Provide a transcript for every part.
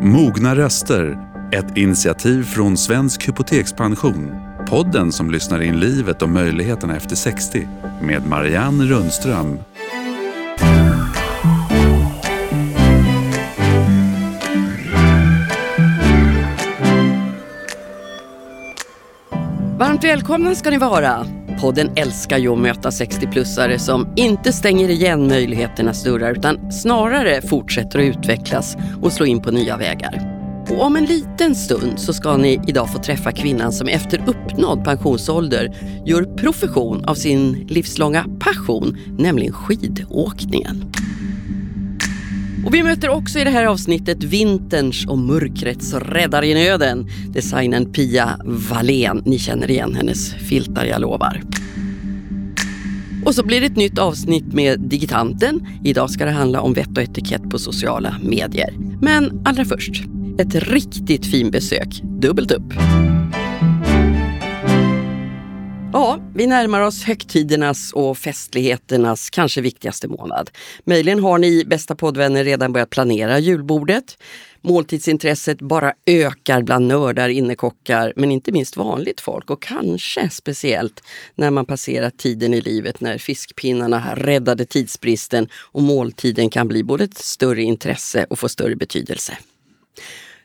Mogna röster, ett initiativ från Svensk Hypotekspension. Podden som lyssnar in livet och möjligheterna efter 60 med Marianne Rundström. Varmt välkomna ska ni vara. Podden älskar ju att möta 60-plussare som inte stänger igen möjligheternas dörrar utan snarare fortsätter att utvecklas och slå in på nya vägar. Och om en liten stund så ska ni idag få träffa kvinnan som efter uppnådd pensionsålder gör profession av sin livslånga passion, nämligen skidåkningen. Och vi möter också i det här avsnittet vinterns och mörkrets räddare i nöden, designern Pia Wallén. Ni känner igen hennes filtar, jag lovar. Och så blir det ett nytt avsnitt med Digitanten. Idag ska det handla om vett och etikett på sociala medier. Men allra först, ett riktigt fin besök. Dubbelt upp. Ja, vi närmar oss högtidernas och festligheternas kanske viktigaste månad. Möjligen har ni bästa poddvänner redan börjat planera julbordet. Måltidsintresset bara ökar bland nördar, innekockar, men inte minst vanligt folk och kanske speciellt när man passerat tiden i livet när fiskpinnarna räddade tidsbristen och måltiden kan bli både ett större intresse och få större betydelse.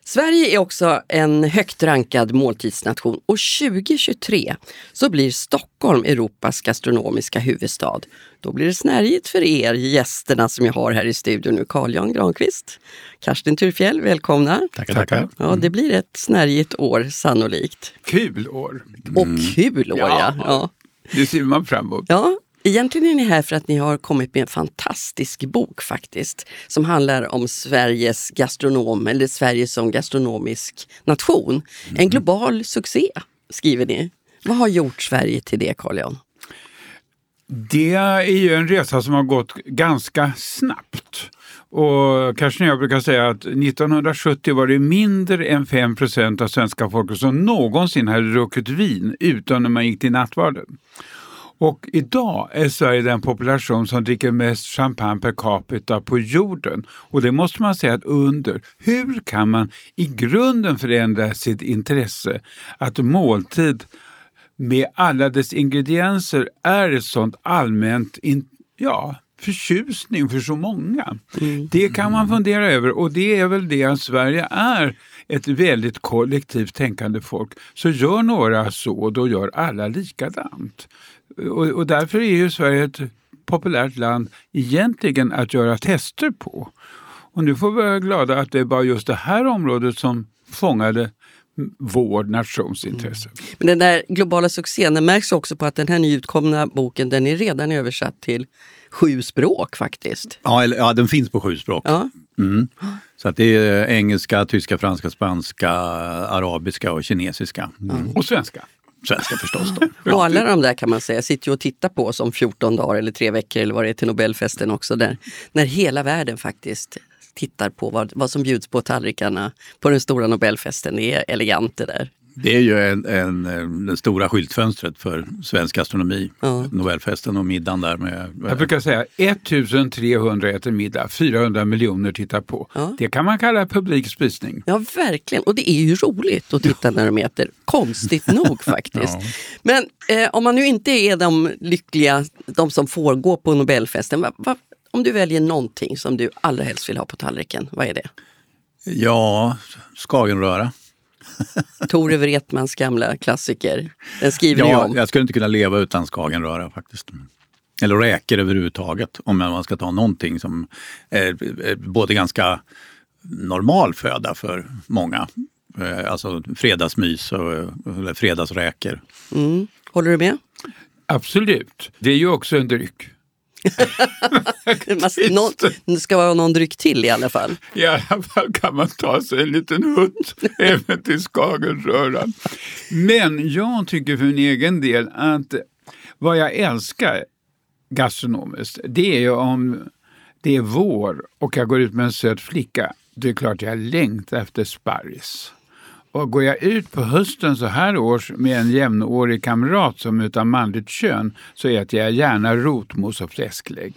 Sverige är också en högt rankad måltidsnation och 2023 så blir Stockholm Europas gastronomiska huvudstad. Då blir det snärjigt för er gästerna som jag har här i studion nu. Carl-Jan Granqvist, Karsten Turfjell, välkomna. Tackar, tackar. Ja, det blir ett snärjigt år sannolikt. Kul år! Och kul år ja. ja. ja. Det ser man fram emot. Ja, Egentligen är ni här för att ni har kommit med en fantastisk bok faktiskt. Som handlar om Sveriges gastronom, eller Sverige som gastronomisk nation. En mm. global succé, skriver ni. Vad har gjort Sverige till det, Carl Jan? Det är ju en resa som har gått ganska snabbt. Och kanske jag brukar säga att 1970 var det mindre än 5% av svenska folket som någonsin hade druckit vin utan när man gick till nattvarden. Och idag är Sverige den population som dricker mest champagne per capita på jorden. Och det måste man säga ett under. Hur kan man i grunden förändra sitt intresse? Att måltid med alla dess ingredienser är ett sånt allmänt in, ja, förtjusning för så många. Mm. Det kan man fundera över och det är väl det att Sverige är ett väldigt kollektivt tänkande folk. Så gör några så, då gör alla likadant. Och, och därför är ju Sverige ett populärt land egentligen att göra tester på. Och nu får vi vara glada att det var just det här området som fångade vår nations intresse. Mm. Men den där globala succén den märks också på att den här nyutkomna boken den är redan översatt till sju språk faktiskt. Ja, eller, ja den finns på sju språk. Ja. Mm. Så att det är engelska, tyska, franska, spanska, arabiska och kinesiska. Mm. Och svenska svenska förstås. Då. och alla de där kan man säga sitter ju och tittar på oss om 14 dagar eller tre veckor eller vad det är till Nobelfesten också. Där, när hela världen faktiskt tittar på vad, vad som bjuds på tallrikarna på den stora Nobelfesten. Det är elegant det där. Det är ju en, en, det stora skyltfönstret för svensk gastronomi. Ja. Nobelfesten och middagen där med... Jag brukar säga 1300 äter middag, 400 miljoner tittar på. Ja. Det kan man kalla publik spisning. Ja, verkligen. Och det är ju roligt att titta när de äter. Konstigt nog faktiskt. Ja. Men eh, om man nu inte är de lyckliga, de som får gå på Nobelfesten. Va, va, om du väljer någonting som du allra helst vill ha på tallriken, vad är det? Ja, skagenröra. Tore Wretmans gamla klassiker. Den skriver ja, ni om. Jag skulle inte kunna leva utan skagenröra faktiskt. Eller räkor överhuvudtaget om man ska ta någonting som är både ganska normal föda för många. Eh, alltså fredagsmys och eller fredagsräkor. Mm. Håller du med? Absolut. Det är ju också en dryck. det ska vara någon dryck till i alla fall. I alla fall kan man ta sig en liten hutt även till Skagenröran. Men jag tycker för min egen del att vad jag älskar gastronomiskt, det är ju om det är vår och jag går ut med en söt flicka. Det är klart jag längtar efter sparris. Och går jag ut på hösten så här års med en jämnårig kamrat som är utav manligt kön så äter jag gärna rotmos och fläsklägg.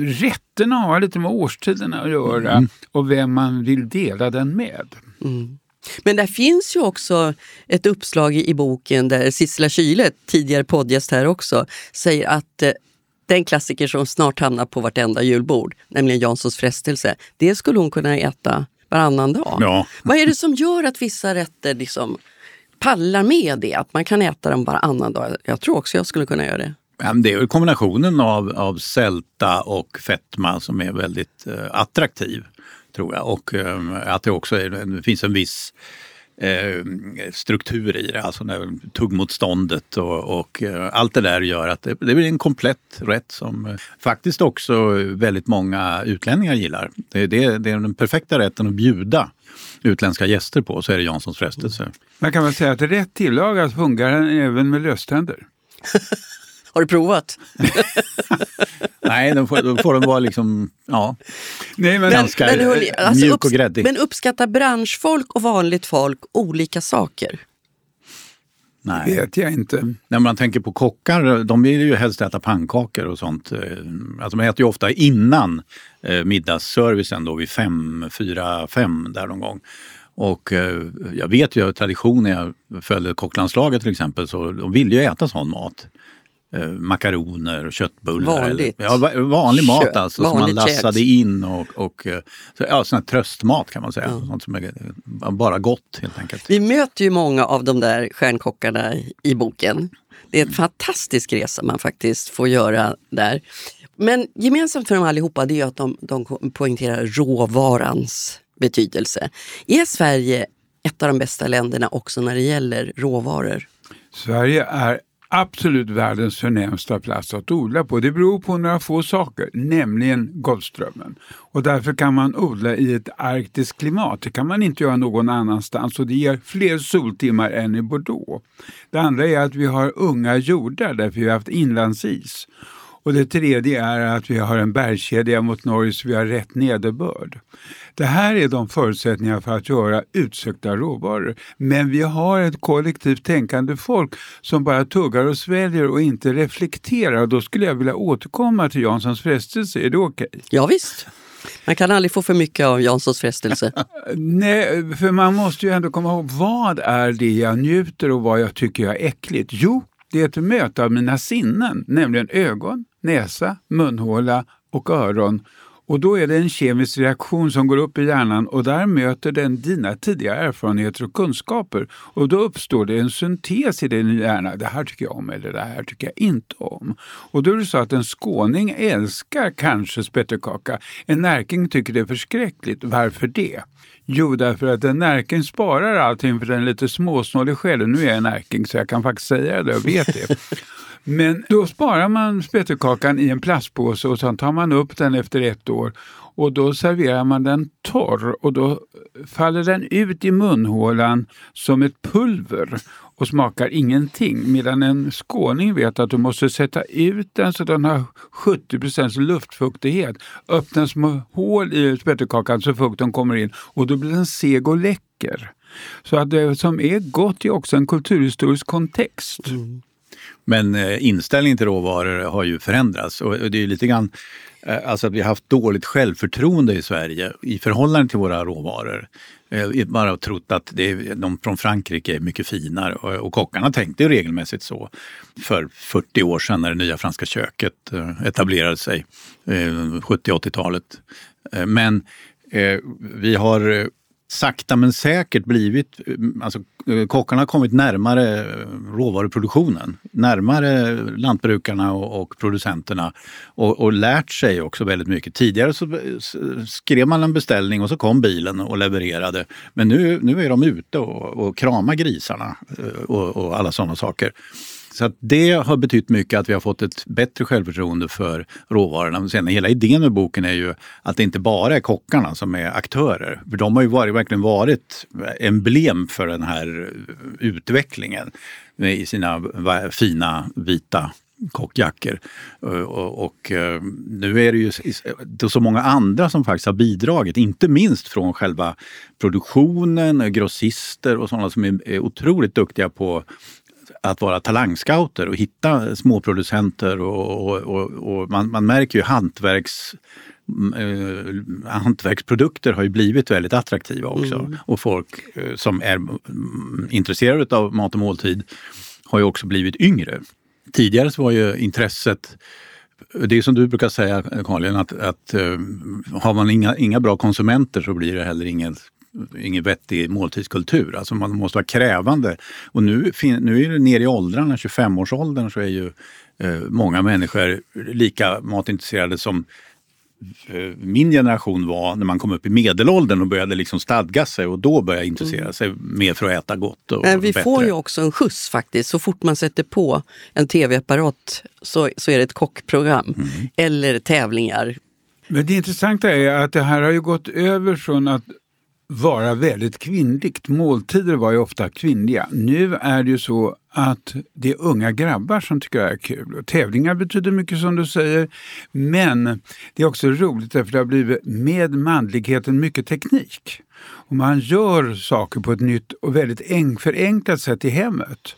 rätterna har lite med årstiderna att göra mm. och vem man vill dela den med. Mm. Men där finns ju också ett uppslag i boken där Sissela Kyle, tidigare poddgäst här också, säger att eh, den klassiker som snart hamnar på vartenda julbord, nämligen Janssons frestelse, det skulle hon kunna äta varannan dag. Ja. Vad är det som gör att vissa rätter liksom pallar med det, att man kan äta dem varannan dag? Jag tror också jag skulle kunna göra det. Det är kombinationen av, av sälta och fetma som är väldigt eh, attraktiv, tror jag. Och eh, att det också är, det finns en viss struktur i det, alltså när tuggmotståndet och, och eh, allt det där gör att det, det blir en komplett rätt som eh, faktiskt också väldigt många utlänningar gillar. Det, det, det är den perfekta rätten att bjuda utländska gäster på, så är det Janssons frestelse. Man kan väl säga att rätt tillagad fungerar den även med löständer. Har du provat? Nej, då får, då får den vara liksom, ja, Nej, men, ganska men, hörni, alltså, mjuk och gräddig. Men uppskattar branschfolk och vanligt folk olika saker? Nej. Det vet jag inte. När man tänker på kockar, de vill ju helst äta pannkakor och sånt. Eh, alltså man äter ju ofta innan eh, middagsservicen då vid fem, fyra, fem där någon gång. Och eh, jag vet ju av tradition när jag följde kocklandslaget till exempel, så de ville ju äta sån mat eh, makaroner och köttbullar. Vanligt. Eller, ja, vanlig mat Kö, alltså som man lassade käk. in och, och eh, så, ja, sån här tröstmat kan man säga. Ja. Sånt som är bara gott helt enkelt. Vi möter ju många av de där stjärnkockarna i boken. Det är en fantastisk resa man faktiskt får göra där. Men gemensamt för dem allihopa det är att de, de poängterar råvarans betydelse. Är Sverige ett av de bästa länderna också när det gäller råvaror? Sverige är absolut världens förnämsta plats att odla på. Det beror på några få saker, nämligen Golfströmmen. Och därför kan man odla i ett arktiskt klimat. Det kan man inte göra någon annanstans och det ger fler soltimmar än i Bordeaux. Det andra är att vi har unga jordar därför vi har haft inlandsis. Och det tredje är att vi har en bergskedja mot Norge så vi har rätt nederbörd. Det här är de förutsättningar för att göra utsökta råvaror. Men vi har ett kollektivt tänkande folk som bara tuggar och sväljer och inte reflekterar. Då skulle jag vilja återkomma till Janssons frestelse. Är det okej? Okay? Ja, visst. Man kan aldrig få för mycket av Janssons frestelse. Nej, för man måste ju ändå komma ihåg vad är det jag njuter och vad jag tycker är äckligt. Jo, det är ett möte av mina sinnen, nämligen ögon, näsa, munhåla och öron. Och då är det en kemisk reaktion som går upp i hjärnan och där möter den dina tidigare erfarenheter och kunskaper. Och då uppstår det en syntes i din hjärna. Det här tycker jag om eller det här tycker jag inte om. Och då är det så att en skåning älskar kanske spettekaka. En närking tycker det är förskräckligt. Varför det? Jo, därför att en närking sparar allting för den är lite småsnålig själv. Nu är jag en närking så jag kan faktiskt säga det och vet det. Men då sparar man spettekakan i en plastpåse och sen tar man upp den efter ett år och då serverar man den torr och då faller den ut i munhålan som ett pulver och smakar ingenting. Medan en skåning vet att du måste sätta ut den så den har 70% luftfuktighet. Öppna små hål i spettekakan så fukten kommer in och då blir den seg och läcker. Så att det som är gott är också en kulturhistorisk kontext. Mm. Men eh, inställningen till råvaror har ju förändrats och det är lite grann eh, alltså att vi har haft dåligt självförtroende i Sverige i förhållande till våra råvaror. Eh, har bara trott att det är, de från Frankrike är mycket finare och, och kockarna tänkte ju regelmässigt så för 40 år sedan när det nya franska köket eh, etablerade sig, 70-80-talet. Men vi har sakta men säkert blivit, eh, alltså eh, kockarna har kommit närmare eh, råvaruproduktionen, närmare lantbrukarna och, och producenterna och, och, lärt sig också väldigt mycket. Tidigare så skrev man en beställning och så kom bilen och levererade. Men nu, nu är de ute och, och kramar grisarna och, och alla sådana saker. Så det har betytt mycket att vi har fått ett bättre självförtroende för råvarorna. Sen hela idén med boken är ju att det inte bara är kockarna som är aktörer. För de har ju varit, verkligen varit emblem för den här utvecklingen i sina fina vita kockjackor. Och, eh, nu är det ju det så många andra som faktiskt har bidragit, inte minst från själva produktionen, grossister och sådana som är otroligt duktiga på att vara talangscouter och hitta småproducenter och, och, och, och man, man, märker ju hantverks eh, hantverksprodukter har ju blivit väldigt attraktiva också. Mm. Och folk eh, som är mm, intresserade av mat och måltid har ju också blivit yngre. Tidigare så var ju intresset det är som du brukar säga Karin, att, att uh, har man inga, inga bra konsumenter så blir det heller ingen, ingen vettig måltidskultur. Alltså man måste vara krävande. Och nu, nu är det ner i åldrarna, 25-årsåldern, så är ju uh, många människor lika matintresserade som Eh, min generation var när man kom upp i medelåldern och började liksom stadga sig och då började intressera mm. sig mer för att äta gott. Och Men vi bättre. får ju också en skjuts faktiskt. Så fort man sätter på en tv-apparat så, så är det ett kockprogram mm. eller tävlingar. Men det intressanta är att det här har ju gått över från att vara väldigt kvinnligt. Måltider var ju ofta kvinnliga. Nu är det ju så att det är unga grabbar som tycker det är kul. Och tävlingar betyder mycket som du säger. Men det är också roligt därför det har blivit med manligheten mycket teknik. Och man gör saker på ett nytt och väldigt förenklat sätt i hemmet.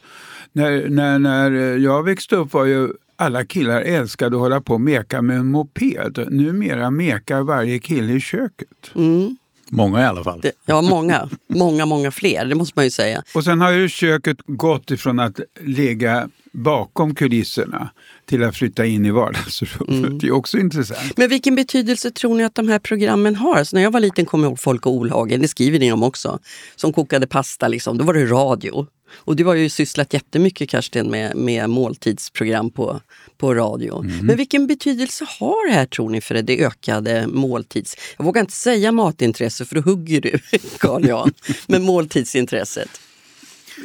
När, när, när jag växte upp var ju alla killar älskade att hålla på och meka med en moped. Numera mekar varje kille i köket. Mm. Många i alla fall. Det, ja, många. Många, många fler, det måste man ju säga. Och sen har ju köket gått ifrån att ligga bakom kulisserna till att flytta in i vardagsrummet. Mm. Det är också intressant. Men vilken betydelse tror ni att de här programmen har? Så när jag var liten kom jag ihåg Folk och Olhagen, det skriver ni om också, som kokade pasta. Liksom. Då var det radio. Och du har ju sysslat jättemycket Karsten med, med måltidsprogram på, på radio. Mm. Men vilken betydelse har det här tror ni för det ökade måltids... Jag vågar inte säga matintresse för då hugger du Carl Jan. men måltidsintresset.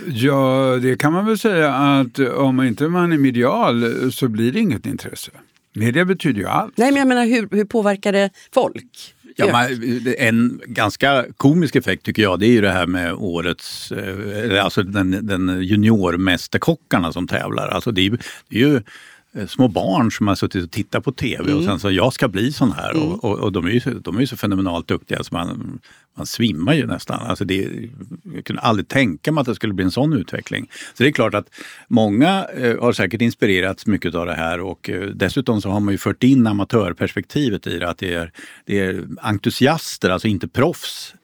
Ja, det kan man väl säga att om inte man är medial så blir det inget intresse. Media betyder ju allt. Nej, men jag menar hur, hur påverkar det folk? Ja, man, en ganska komisk effekt tycker jag det är ju det här med årets, eh, alltså den, den juniormästerkockarna som tävlar. Alltså det är, det är ju små barn som har suttit och tittat på tv mm. och sen så jag ska bli sån här. Mm. Och, och, och, de, är ju, de är ju så fenomenalt duktiga så man, man svimmar ju nästan. Alltså det, jag kunde aldrig tänka mig att det skulle bli en sån utveckling. Så det är klart att många eh, har säkert inspirerats mycket av det här och eh, dessutom så har man ju fört in amatörperspektivet i det. Att det är, det är entusiaster, alltså inte proffs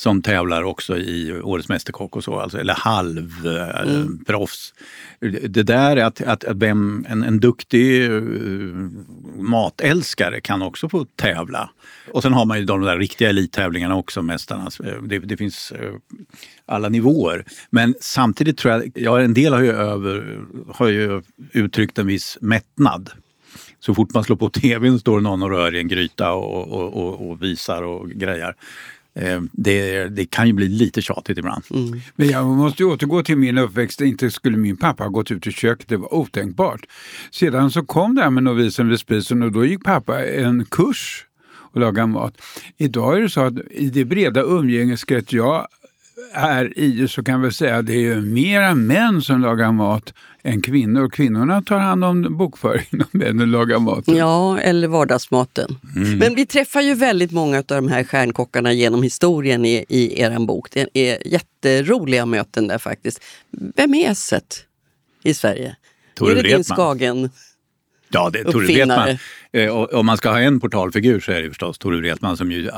som tävlar också i Årets Mästerkock och så, alltså, eller halvproffs. Mm. Det där är att, att, att vem, en, en duktig uh, matälskare kan också få tävla. Och sen har man ju de där riktiga elittävlingarna också, Mästarnas. Det, det finns uh, alla nivåer. Men samtidigt tror jag, ja en del har ju, över, har ju uttryckt en viss mättnad så fort man slår på tvn står någon och rör i en gryta och, och, och, och visar och grejer. Eh, det, det, kan ju bli lite tjatigt ibland. Mm. Men jag måste återgå till min uppväxt. Inte skulle min pappa ha gått ut i köket, det var otänkbart. Sedan så kom det här med novisen vid spisen och då gick pappa en kurs och laga mat. Idag är det så att i det breda umgängeskrets jag är i så kan vi säga att det är mera män som lagar mat än kvinnor. Kvinnorna tar hand om bokföringen och männen lagar maten. Ja, eller vardagsmaten. Mm. Men vi träffar ju väldigt många av de här stjärnkockarna genom historien i, i er bok. Det är jätteroliga möten där faktiskt. Vem är Esset i Sverige? Tore är det din Skagen? Ja, det är Tore Wretman. Eh, om man ska ha en portalfigur så är det förstås Tore Wretman som ju eh,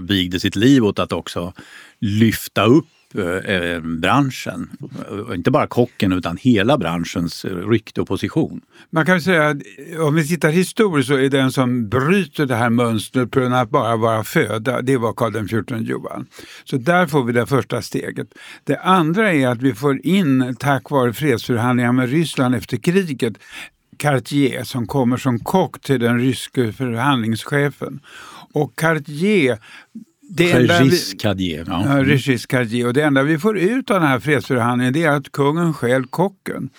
vigde sitt liv åt att också lyfta upp Eh, eh, branschen. Eh, inte bara kocken utan hela branschens rykte och position. Man kan säga att om vi tittar historiskt så är den som bryter det här mönstret från att bara vara föda, det var Karl XIV Johan. Så där får vi det första steget. Det andra är att vi får in, tack vare fredsförhandlingar med Ryssland efter kriget, Cartier som kommer som kock till den ryske förhandlingschefen. Och Cartier det Regis Cartier. Ja. Ja, Regis Cartier. Och det enda vi får ut av den här fredsförhandlingen är att kungen stjäl kocken.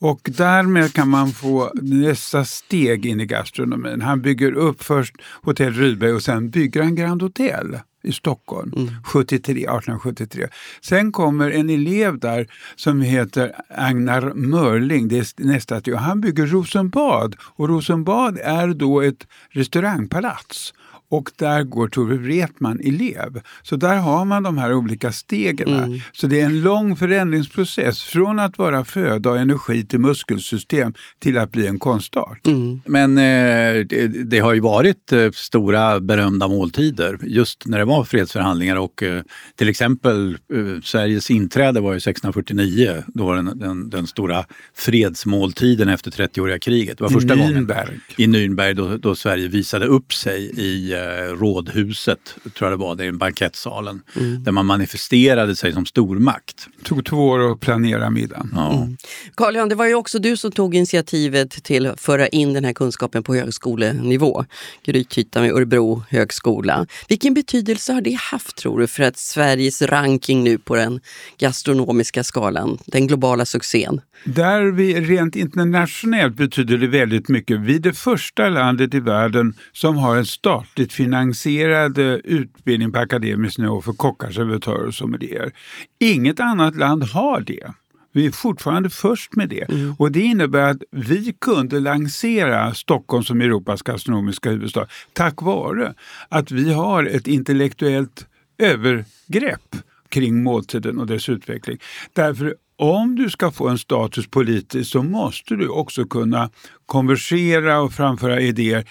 Och därmed kan man få nästa steg in i gastronomin. Han bygger upp först Hotell Rydberg och sen bygger han Grand Hotel i Stockholm mm. 73, 1873. Sen kommer en elev där som heter Agnar Mörling, det är nästa steg. Han bygger Rosenbad och Rosenbad är då ett restaurangpalats. Och där går Tore Wretman elev. Så där har man de här olika stegen. Mm. Så det är en lång förändringsprocess från att vara föda och energi till muskelsystem till att bli en konstart. Mm. Men eh, det, det, har ju varit eh, stora berömda måltider just när det var fredsförhandlingar och eh, till exempel eh, Sveriges inträde var ju 1649. Då var den, den, den stora fredsmåltiden efter 30-åriga kriget. Det var första I gången i Nürnberg då, då Sverige visade upp sig i eh, rådhuset, tror jag det var, det är bankettsalen, mm. där man manifesterade sig som stormakt. Det tog två år att planera middagen. Ja. Mm. Carl-Jan, det var ju också du som tog initiativet till att föra in den här kunskapen på högskolenivå. Grythyttan vid Örebro högskola. Vilken betydelse har det haft tror du för att Sveriges ranking nu på den gastronomiska skalan, den globala succén? Där vi rent internationellt betyder det väldigt mycket. Vi är det första landet i världen som har en statligt finansierad eh, utbildning på akademisk nivå för kockar, servitörer och sommelier. Inget annat land har det. Vi är fortfarande först med det. Mm. Och det innebär att vi kunde lansera Stockholm som Europas gastronomiska huvudstad tack vare att vi har ett intellektuellt övergrepp kring måltiden och dess utveckling. Därför om du ska få en status politiskt så måste du också kunna konversera och framföra idéer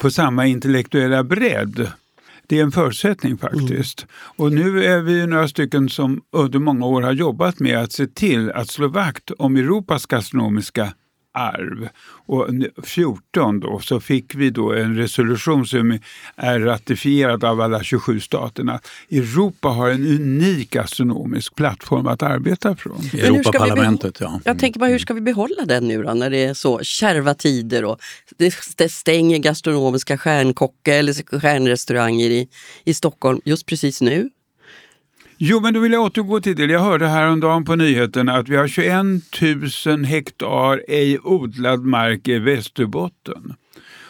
på samma intellektuella bredd. Det är en förutsättning faktiskt. Mm. Och nu är vi några stycken som under många år har jobbat med att se till att slå vakt om Europas gastronomiska arv. Och 14 då så fick vi då en resolution som är ratifierad av alla 27 staterna. Europa har en unik astronomisk plattform att arbeta från. Europaparlamentet, ja. Jag tänker bara, hur ska vi behålla den nu då när det är så kärva tider och det stänger gastronomiska stjärnkockar eller stjärnrestauranger i, i Stockholm just precis nu? Jo, men då vill jag återgå till det. Jag hörde häromdagen på nyheterna att vi har 21 000 hektar ej odlad mark i Västerbotten.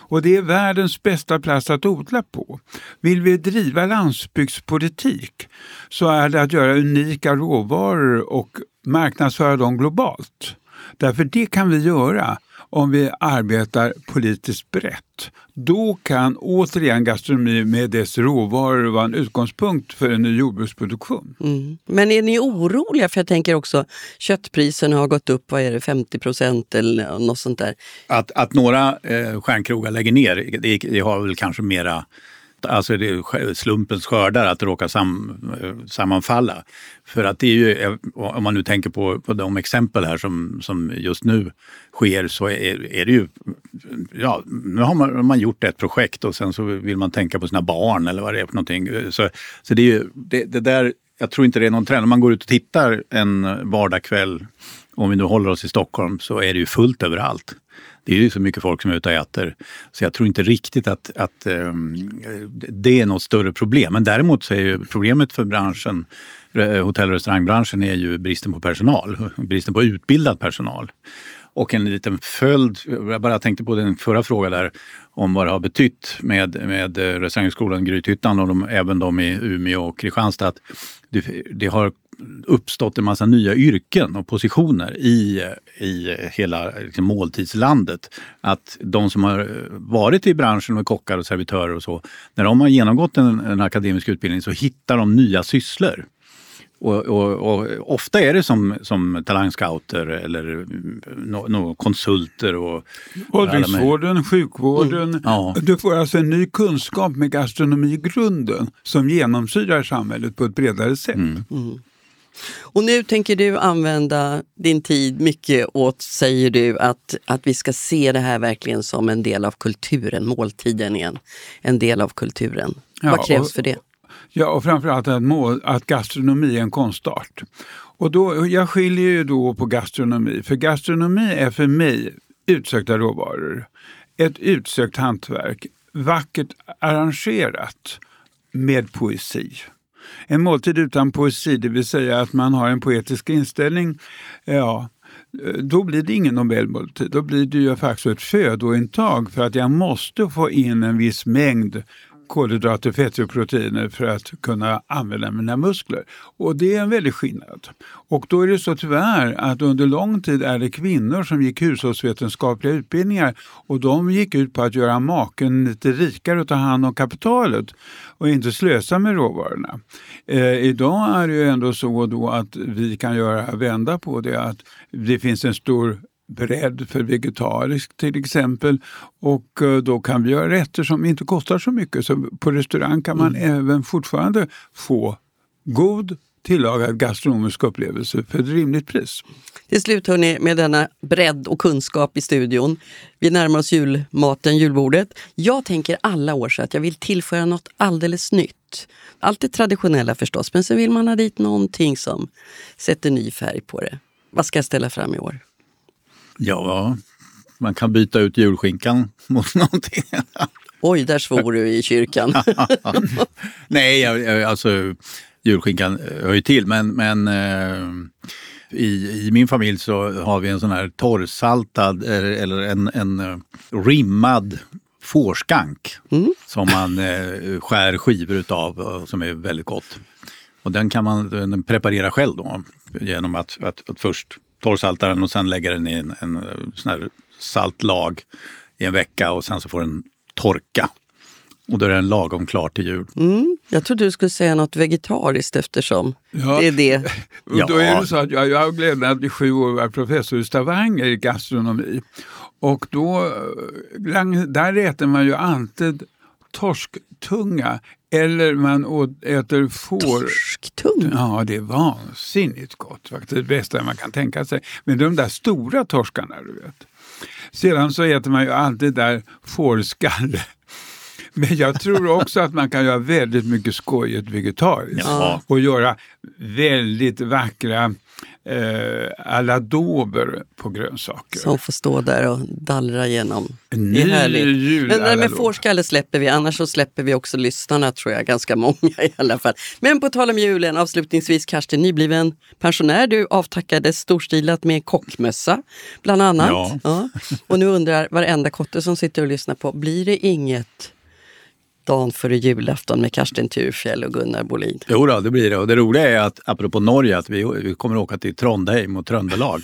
Och det är världens bästa plats att odla på. Vill vi driva landsbygdspolitik så är det att göra unika råvaror och marknadsföra dem globalt. Därför det kan vi göra om vi arbetar politiskt brett. Då kan återigen gastronomi med dess råvaror vara en utgångspunkt för en ny jordbruksproduktion. Mm. Men är ni oroliga? För jag tänker också köttpriserna har gått upp, vad är det, 50 procent eller något sånt där. Att, att några eh, stjärnkrogar lägger ner, det, det har väl kanske mera alltså det är slumpens skördar att råka sam, sammanfalla. För att det är ju, eh, om man nu tänker på, på de exempel här som, som just nu sker så är, är det ju, ja, nu har man, man gjort ett projekt och sen så vill man tänka på sina barn eller vad det är för någonting. Så, så det är ju, det, det där, jag tror inte det är någon trend. Om man går ut och tittar en vardagskväll, om vi nu håller oss i Stockholm, så är det ju fullt överallt. Det är ju så mycket folk som är ute och äter. Så jag tror inte riktigt att, att um, det är något större problem. Men däremot så är ju problemet för branschen, eh, hotell och restaurangbranschen, är ju bristen på personal. Bristen på utbildad personal. Och en liten följd, jag bara tänkte på den förra frågan där, om vad det har betytt med, med eh, restaurangskolan Grythyttan och de, även de i Umeå och Kristianstad. Att det, det har uppstått en massa nya yrken och positioner i, i hela liksom, måltidslandet. Att de som har varit i branschen med kockar och servitörer och så, när de har genomgått en, en akademisk utbildning så hittar de nya sysslor. Och, och, och, ofta är det som, som talangscouter eller no, no, konsulter. Och, Åldringsvården, sjukvården. Mm. Ja. Du får alltså en ny kunskap med gastronomi i grunden som genomsyrar samhället på ett bredare sätt. Mm. Mm. Och nu tänker du använda din tid mycket åt, säger du, att, att vi ska se det här verkligen som en del av kulturen, måltiden igen. En del av kulturen. Ja, Vad krävs och, för det? Ja, och framförallt att, mål, att gastronomi är en konstart. Och då, jag skiljer ju då på gastronomi, för gastronomi är för mig utsökta råvaror. Ett utsökt hantverk, vackert arrangerat med poesi. En måltid utan poesi, det vill säga att man har en poetisk inställning, eh, ja, eh, då blir det ingen Nobelmåltid. Då blir det ju faktiskt ett födointag för att jag måste få in en viss mängd kolhydrater, fetter och proteiner för att kunna använda mina muskler. Och det är en väldig skillnad. Och då är det så tyvärr att under lång tid är det kvinnor som gick hushållsvetenskapliga utbildningar och de gick ut på att göra maken lite rikare och ta hand om kapitalet och inte slösa med råvarorna. Eh, idag är det ju ändå så då att vi kan göra vända på det att det finns en stor bredd för vegetariskt till exempel. Och eh, då kan vi göra rätter som inte kostar så mycket. Så på restaurang kan man mm. även fortfarande få god tillagad gastronomisk upplevelse för ett rimligt pris. Till slut hörni, med denna bredd och kunskap i studion. Vi närmar oss julmaten, julbordet. Jag tänker alla år så att jag vill tillföra något alldeles nytt. Allt det traditionella förstås, men så vill man ha dit någonting som sätter ny färg på det. Vad ska jag ställa fram i år? Ja, man kan byta ut julskinkan mot någonting. Oj, där svor du i kyrkan. Nej, alltså julskinkan hör ju till men, men eh, i, i min familj så har vi en sån här torrsaltad eller en, en eh, rimmad fårskank mm. som man eh, skär skivor utav som är väldigt gott. Och den kan man den preparera själv då genom att, att, att först torrsalta den och sen lägga den i en, en sån här saltlag i en vecka och sen så får den torka. Och då är den lagom klar till jul. Mm, jag trodde du skulle säga något vegetariskt eftersom ja. det är det. och då är det så att jag, jag har glädjen att i sju år vara professor i Stavanger i gastronomi. Och då, där äter man ju alltid torsktunga eller man äter får. Torsktunga? Ja, det är vansinnigt gott. Faktiskt det bästa man kan tänka sig. Men de där stora torskarna, du vet. Sedan så äter man ju alltid där fårskalle. Men jag tror också att man kan göra väldigt mycket skojigt vegetariskt. Ja. Och göra väldigt vackra eh, aladober på grönsaker. Som får stå där och dallra igenom. det är härligt. Men det med fårskalle släpper vi, annars så släpper vi också lyssnarna tror jag, ganska många i alla fall. Men på tal om julen, avslutningsvis Karsten, nybliven pensionär, du avtackades storstilat med kockmössa bland annat. Ja. ja. Och nu undrar varenda kotte som sitter och lyssnar på, blir det inget dagen före julafton med Karsten Thurfjell och Gunnar Bolin. Jo då, det blir det. Och det roliga är att, apropå Norge, att vi, vi kommer åka till Trondheim och Tröndelag.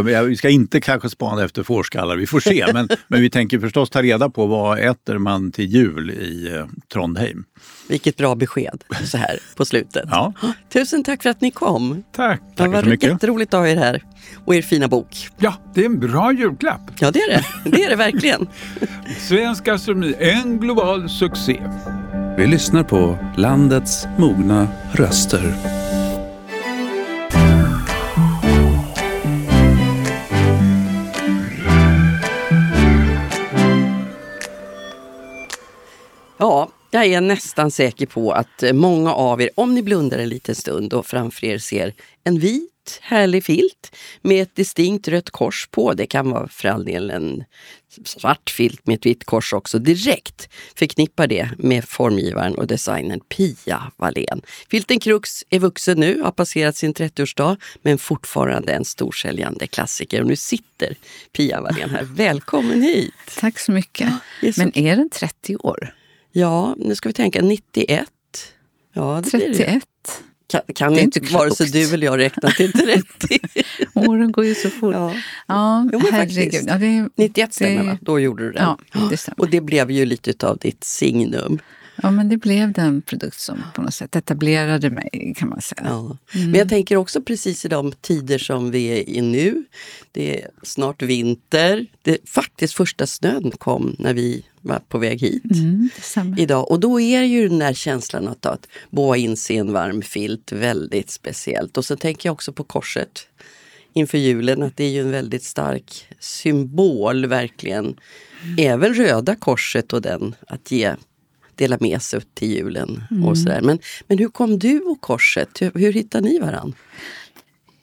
Vi ska inte kanske spana efter fårskallar, vi får se. Men, men vi tänker förstås ta reda på vad äter man till jul i eh, Trondheim. Vilket bra besked så här på slutet. Ja. Tusen tack för att ni kom. Tack. Det var jätteroligt att ha er här. Och er fina bok. Ja, det är en bra julklapp. Ja, det är det. Det är det verkligen. Svensk gastronomi, en global succé. Vi lyssnar på landets mogna röster. Jag är nästan säker på att många av er, om ni blundar en liten stund och framför er ser en vit härlig filt med ett distinkt rött kors på. Det kan vara för all del en svart filt med ett vitt kors också. Direkt förknippar det med formgivaren och designern Pia Wallén. Filten Krux är vuxen nu, har passerat sin 30-årsdag, men fortfarande en storsäljande klassiker. Och nu sitter Pia Wallén här. Välkommen hit! Tack så mycket. Är så... Men är den 30 år? Ja, nu ska vi tänka 91. Ja, det 31. Blir det. Kan, kan inte vare sig du eller jag räkna till 30. Åren går ju så fort. Ja, ja jo, herregud. Ja, det, 91 stämmer va? Då gjorde du det. Ja, det. Och det blev ju lite av ditt signum. Ja, men det blev den produkt som på något sätt etablerade mig kan man säga. Ja. Mm. Men jag tänker också precis i de tider som vi är i nu. Det är snart vinter. Det, faktiskt första snön kom när vi var på väg hit mm, idag. Och då är ju den där känslan att, att boa in sig i en varm filt väldigt speciellt. Och så tänker jag också på korset inför julen, att det är ju en väldigt stark symbol verkligen. Mm. Även Röda korset och den, att ge dela med sig till julen. Mm. och sådär. Men, men hur kom du och korset? Hur, hur hittade ni varann?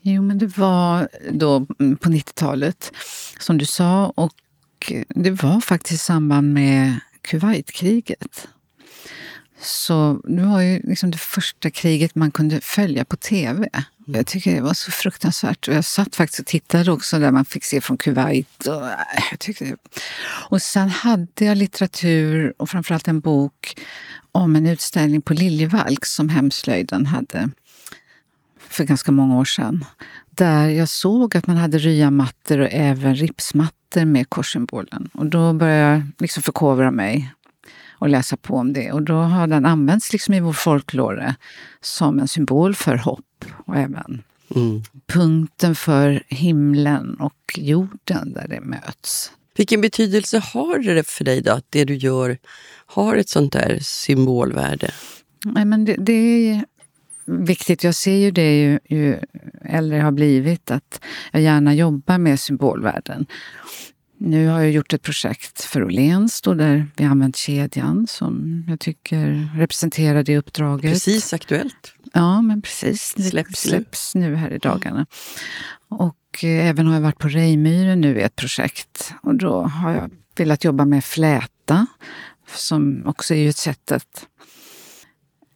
Jo, men det var då på 90-talet, som du sa. Och det var faktiskt i samband med Kuwaitkriget. Så det var ju liksom det första kriget man kunde följa på tv. Jag tycker det var så fruktansvärt. Och jag satt faktiskt och tittade också där man fick se från Kuwait. Och, äh, jag tyckte... och sen hade jag litteratur och framförallt en bok om en utställning på Liljevalchs som Hemslöjden hade för ganska många år sedan. Där jag såg att man hade ryamattor och även ripsmattor med korssymbolen. Och då började jag liksom förkovra mig och läsa på om det. Och då har den använts liksom i vår folklore som en symbol för hopp och även mm. punkten för himlen och jorden där det möts. Vilken betydelse har det för dig då, att det du gör har ett sånt där symbolvärde? Nej, men det, det är viktigt. Jag ser ju det ju, ju äldre jag har blivit, att jag gärna jobbar med symbolvärden. Nu har jag gjort ett projekt för Åhléns där vi använt kedjan som jag tycker representerar det uppdraget. Precis aktuellt. Ja, men precis. Det släpps, släpps nu. nu här i dagarna. Och eh, även har jag varit på Rejmyren nu i ett projekt. Och då har jag velat jobba med fläta, som också är ju ett sätt att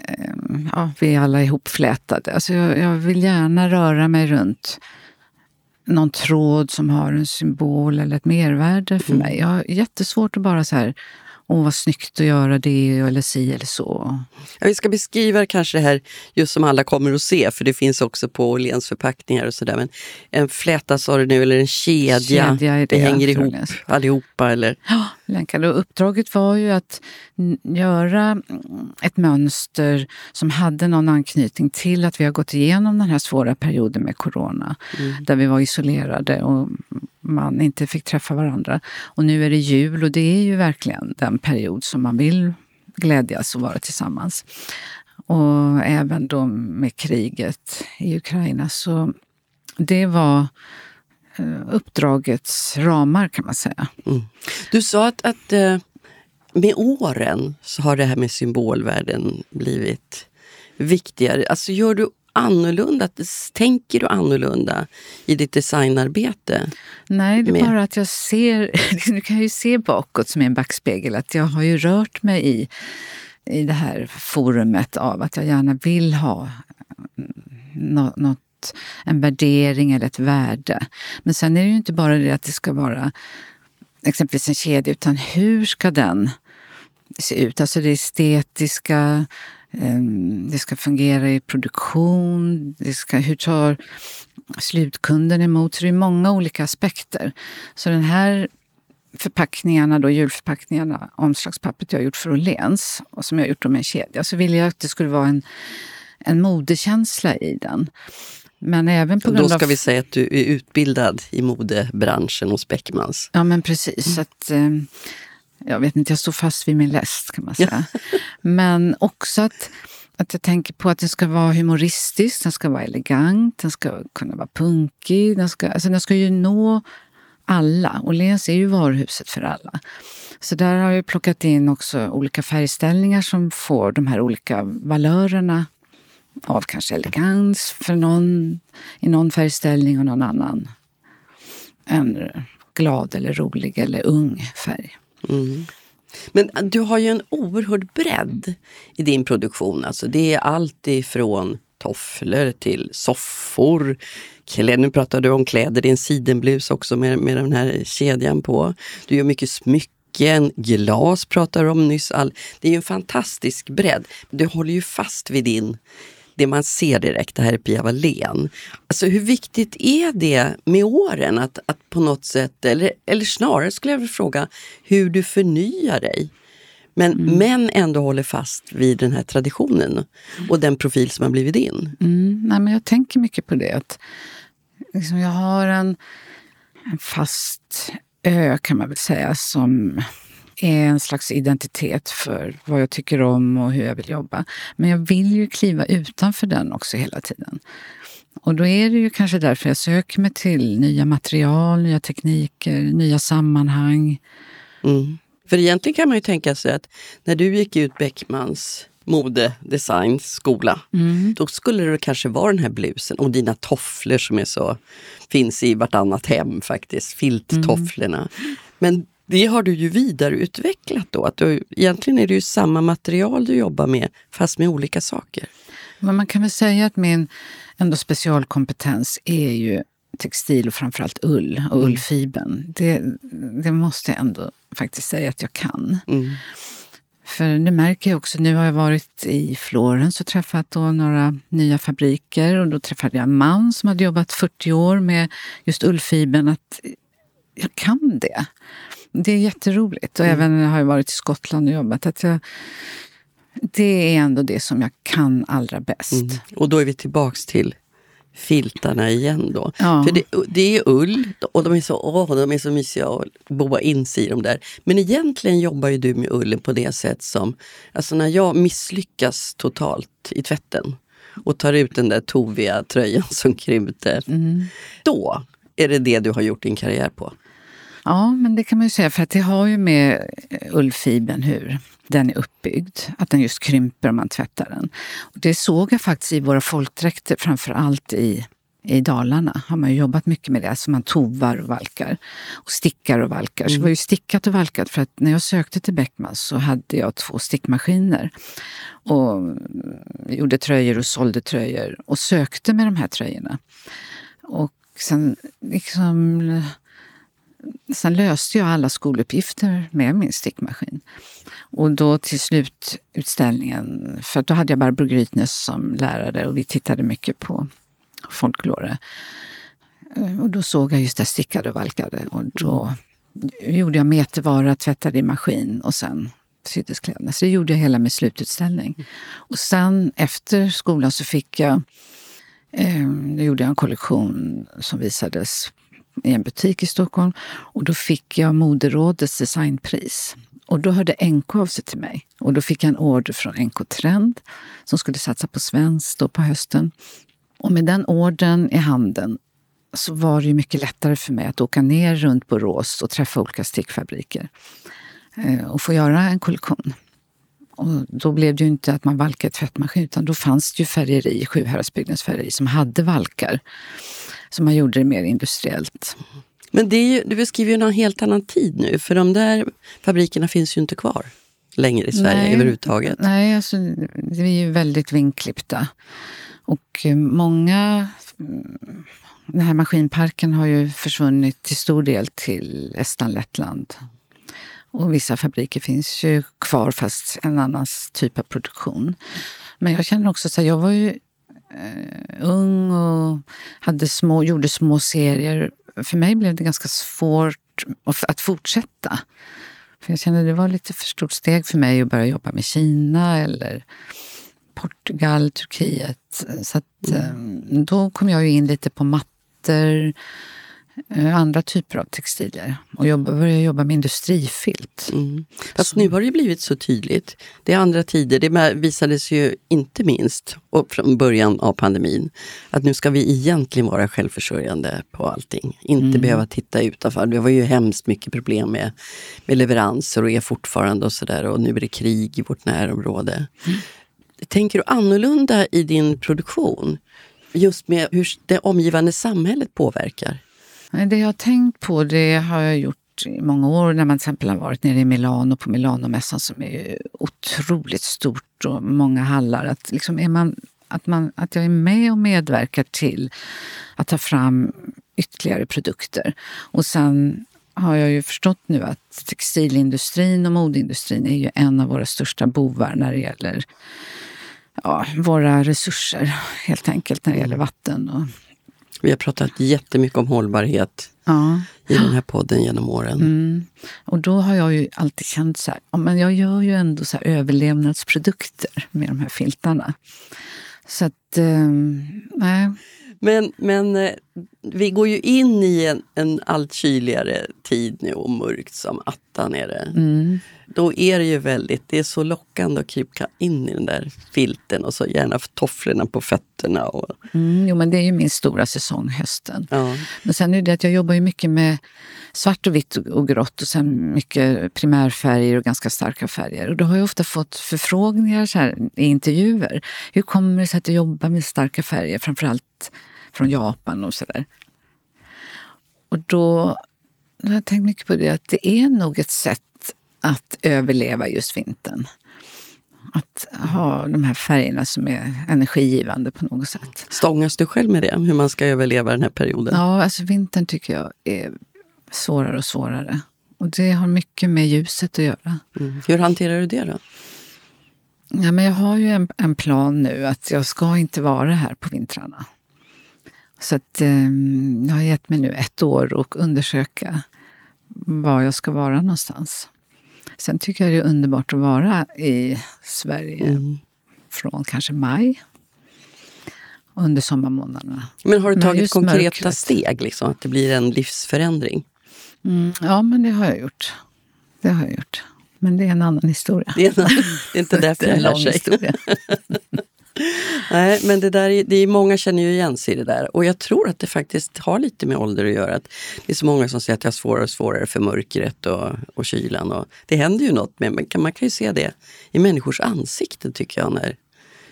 eh, ja, vi är alla ihopflätade. Alltså jag, jag vill gärna röra mig runt någon tråd som har en symbol eller ett mervärde för mm. mig. Jag har jättesvårt att bara så här, åh vad snyggt att göra det eller si eller så. Ja, vi ska beskriva kanske det här just som alla kommer att se, för det finns också på Åhléns förpackningar och sådär. Men en fläta sa du nu, eller en kedja. kedja det, det hänger ihop allihopa. Eller? Ja, länkade. Och uppdraget var ju att göra ett mönster som hade någon anknytning till att vi har gått igenom den här svåra perioden med corona. Mm. Där vi var isolerade och man inte fick träffa varandra. Och nu är det jul och det är ju verkligen den period som man vill glädjas och vara tillsammans. Och även då med kriget i Ukraina. Så det var eh, uppdragets ramar kan man säga. Mm. Du sa att, att eh, med åren så har det här med symbolvärden blivit viktigare. Alltså gör du annorlunda? Tänker du annorlunda i ditt designarbete? Nej, det är med... bara att jag ser, du kan ju se bakåt som en backspegel, att jag har ju rört mig i, i det här forumet av att jag gärna vill ha något, något, en värdering eller ett värde. Men sen är det ju inte bara det att det ska vara exempelvis en kedja, utan hur ska den se ut? Alltså det estetiska, det ska fungera i produktion, det ska, hur tar slutkunden emot? Så det är många olika aspekter. Så den här förpackningarna, då, julförpackningarna, omslagspappret jag gjort för Åhléns och som jag gjort med en kedja, så ville jag att det skulle vara en, en modekänsla i den. Men även på grund Då ska av... vi säga att du är utbildad i modebranschen hos Beckmans. Ja, men precis. Mm. Att, eh, jag vet inte, jag står fast vid min läst kan man säga. Men också att, att jag tänker på att den ska vara humoristisk, den ska vara elegant, den ska kunna vara punkig. Den ska, alltså den ska ju nå alla. Åhléns är ju varuhuset för alla. Så där har jag plockat in också olika färgställningar som får de här olika valörerna av kanske elegans för någon i någon färgställning och någon annan en glad eller rolig eller ung färg. Mm. Men äh, du har ju en oerhörd bredd i din produktion. Alltså det är allt ifrån tofflor till soffor. Kläder, nu pratar du om kläder, det är en sidenblus också med, med den här kedjan på. Du gör mycket smycken, glas pratar du om nyss. All, det är ju en fantastisk bredd. Du håller ju fast vid din det man ser direkt, det här är Pia Wallén. Alltså hur viktigt är det med åren att, att på något sätt, eller, eller snarare skulle jag vilja fråga, hur du förnyar dig? Men, mm. men ändå håller fast vid den här traditionen och den profil som har blivit din. Mm, nej, men jag tänker mycket på det. Att, liksom, jag har en, en fast ö kan man väl säga som är en slags identitet för vad jag tycker om och hur jag vill jobba. Men jag vill ju kliva utanför den också hela tiden. Och då är det ju kanske därför jag söker mig till nya material, nya tekniker, nya sammanhang. Mm. För egentligen kan man ju tänka sig att när du gick ut Beckmans modedesign skola. Mm. Då skulle det kanske vara den här blusen och dina tofflor som är så finns i vartannat hem faktiskt, filttofflorna. Mm. Men Det har du ju vidareutvecklat då. Att du, egentligen är det ju samma material du jobbar med, fast med olika saker. Men man kan väl säga att min ändå specialkompetens är ju textil och framförallt ull och mm. ullfibern. Det, det måste jag ändå faktiskt säga att jag kan. Mm. För det märker jag också, nu har jag varit i Florens och träffat då några nya fabriker och då träffade jag en man som hade jobbat 40 år med just ullfibern. Att jag kan det. Det är jätteroligt. Och mm. även har jag varit i Skottland och jobbat. Att jag, det är ändå det som jag kan allra bäst. Mm. Och då är vi tillbaks till filtarna igen då. Ja. För det, det, är ull och de är så, åh, de är så mysiga att boa in sig i dem där. Men egentligen jobbar ju du med ullen på det sätt som, alltså när jag misslyckas totalt i tvätten och tar ut den där toviga tröjan som krympte. Mm. Då är det det du har gjort din karriär på. Ja, men det kan man ju säga för att det har ju med ullfibern hur den är uppbyggd. Att den just krymper om man tvättar den. Det såg jag faktiskt i våra folkdräkter, framför allt i, i Dalarna. har man jobbat mycket med det. Alltså man tovar och valkar. Och stickar och valkar. Så det var ju stickat och valkat. För att när jag sökte till Beckmans så hade jag två stickmaskiner. Och gjorde tröjor och sålde tröjor. Och sökte med de här tröjorna. Och sen liksom Sen löste jag alla skoluppgifter med min stickmaskin. Och då till slut utställningen, för då hade jag Barbro Grytnes som lärare och vi tittade mycket på folklore. Eh, och då såg jag just det stickade och valkade och då gjorde jag metervara, tvättade i maskin och sen syddes kläderna. Så det gjorde jag hela min slututställning. Och sen efter skolan så fick jag, eh, då gjorde jag en kollektion som visades i en butik i Stockholm och då fick jag Moderådets designpris. Och då hörde NK av sig till mig och då fick jag en order från NK Trend som skulle satsa på svenskt då på hösten. Och med den orden i handen så var det ju mycket lättare för mig att åka ner runt Borås och träffa olika stickfabriker eh, och få göra en kollektion. Och då blev det ju inte att man valkade tvättmaskin utan då fanns det ju färgeri, Sjuhäradsbygdens färgeri, som hade valkar. Så man gjorde det mer industriellt. Men det är ju, du beskriver ju en helt annan tid nu, för de där fabrikerna finns ju inte kvar längre i Sverige nej, överhuvudtaget. Nej, alltså, vi är ju väldigt vinklippta. Och många... Den här maskinparken har ju försvunnit till stor del till Estland, Lettland. Och vissa fabriker finns ju kvar fast en annan typ av produktion. Men jag känner också så här, jag var ju eh, ung och hade små, gjorde små serier. För mig blev det ganska svårt att fortsätta. För jag kände att det var lite för stort steg för mig att börja jobba med Kina eller Portugal, Turkiet. Så att, mm. då kom jag ju in lite på mattor, andra typer av textilier och jobba, börja jobba med industrifilt. Mm. Fast nu har det blivit så tydligt. Det är andra tider. Det visades ju inte minst och från början av pandemin att nu ska vi egentligen vara självförsörjande på allting. Inte mm. behöva titta utanför. Det var ju hemskt mycket problem med, med leveranser och är fortfarande och sådär. Och nu är det krig i vårt närområde. Mm. Tänker du annorlunda i din produktion? Just med hur det omgivande samhället påverkar? Eh, det jag har tänkt på det har jag gjort i många år när man till exempel har varit nere i Milano på Milanomässan som är otroligt stort och många hallar. Att, liksom är man, att, man, att jag är med och medverkar till att ta fram ytterligare produkter. Och sen har jag ju förstått nu att textilindustrin och modeindustrin är ju en av våra största bovar när det gäller ja, våra resurser, helt enkelt, när det gäller vatten och vi har pratat jättemycket om hållbarhet ja. i den här podden genom åren. Mm. Och då har jag ju alltid känt så här, men jag gör ju ändå så överlevnadsprodukter med de här filtarna. Så att, eh, nej. Men, men eh, vi går ju in i en, en allt kyligare tid nu och mörkt som attan är det. Mm. Då är det ju väldigt, det är så lockande att krypa in i den där filten och så gärna tofflorna på fötterna. Och... Mm, jo men det är ju min stora säsong, hösten. Ja. Men sen är det att jag jobbar ju mycket med svart och vitt och grått och sen mycket primärfärger och ganska starka färger. Och då har jag ofta fått förfrågningar så här, i intervjuer. Hur kommer det sig att du jobbar med starka färger? Framförallt från Japan och sådär. Och då jag har tänkt mycket på det, att det är nog ett sätt att överleva just vintern. Att ha de här färgerna som är energigivande på något sätt. Stångas du själv med det? Hur man ska överleva den här perioden? Ja, alltså vintern tycker jag är svårare och svårare. Och det har mycket med ljuset att göra. Mm. Hur hanterar du det då? Ja, men jag har ju en, en, plan nu att jag ska inte vara här på vintrarna. Så att, eh, jag har gett mig nu ett år och undersöka var jag ska vara någonstans. Sen tycker jag det är underbart att vara i Sverige mm. från kanske maj under sommarmånaderna. Men har du tagit konkreta mörkret. steg, liksom, att det blir en livsförändring? Mm, ja, men det har jag gjort. Det har jag gjort. Men det är en annan historia. Det är, en, det är inte därför det lär sig. Historia. Nej, men det, där, det är, många känner ju igen sig i det där. Och jag tror att det faktiskt har lite med ålder att göra. Att det är så många som säger att jag har svårare och svårare för mörkret och, och kylan. Och det händer ju något med men man kan ju se det i människors ansikten tycker jag när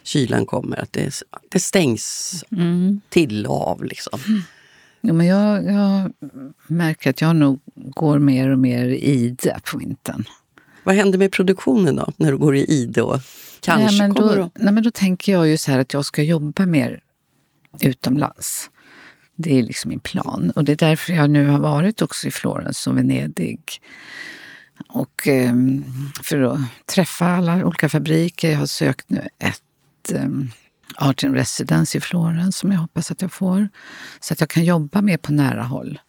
kylan kommer. Att det, det stängs mm. till av liksom. Mm. Ja, men jag, jag märker att jag nog går mer och mer i det på vintern. Vad händer med produktionen då, när du går i ide och kanske nej, men kommer då, då? Nej, men då tänker jag ju så här att jag ska jobba mer utomlands. Det är liksom min plan. Och det är därför jag nu har varit också i Florens och Venedig. Och um, för att träffa alla olika fabriker. Jag har sökt nu ett um, Art in Residence i Florens som jag hoppas att jag får. Så att jag kan jobba mer på nära håll.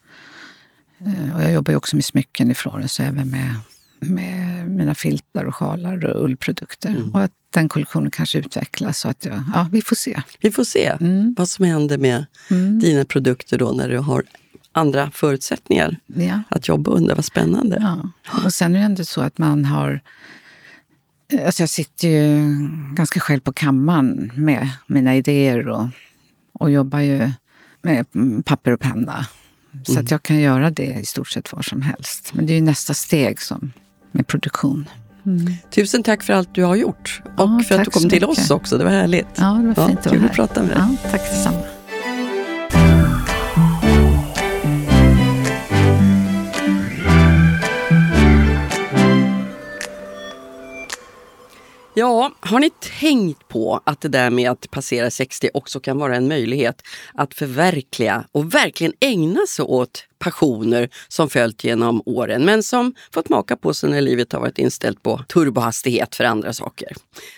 Uh, och jag jobbar ju också med smycken i Florens och även med med mina filtar och sjalar och ullprodukter. Mm. Och att den kollektionen kanske utvecklas. Så att jag, ja, vi får se. Vi får se mm. vad som händer med mm. dina produkter då när du har andra förutsättningar ja. att jobba under. Vad spännande. Ja. Och sen är det ändå så att man har Alltså jag sitter ju ganska själv på kammaren med mina idéer och, och jobbar ju med papper och penna. Så mm. att jag kan göra det i stort sett var som helst. Men det är ju nästa steg som med produktion. Mm. Tusen tack för allt du har gjort och ja, för att du kom till oss också. Det var härligt. Ja, det var fint ja, att vara här. prata med dig. Ja, tack detsamma. Ja, har ni tänkt på att det där med att passera 60 också kan vara en möjlighet att förverkliga och verkligen ägna sig åt passioner som följt genom åren men som fått maka på sig när livet har varit inställt på turbohastighet för andra saker.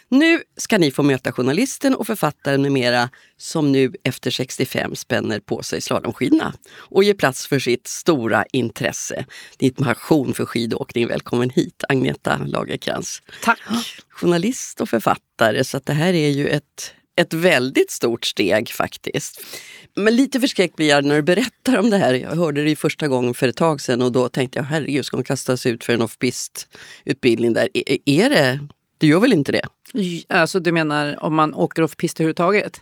Nu ska ni få möta journalisten och författaren med mera som nu efter 65 spänner på sig slalomskidorna och ger plats för sitt stora intresse. Din passion för skidåkning. Välkommen hit Agneta Lagerkrans. Tack! Journalist och författare, så det här är ju ett ett väldigt stort steg faktiskt. Men lite förskräckt blir jag när du berättar om det här. Jag hörde det första gången för ett tag sedan och då tänkte jag herregud, ska hon kastas ut för en off-pist-utbildning där? Är, är det? Du gör väl inte det? Alltså du menar om man åker off-pist överhuvudtaget?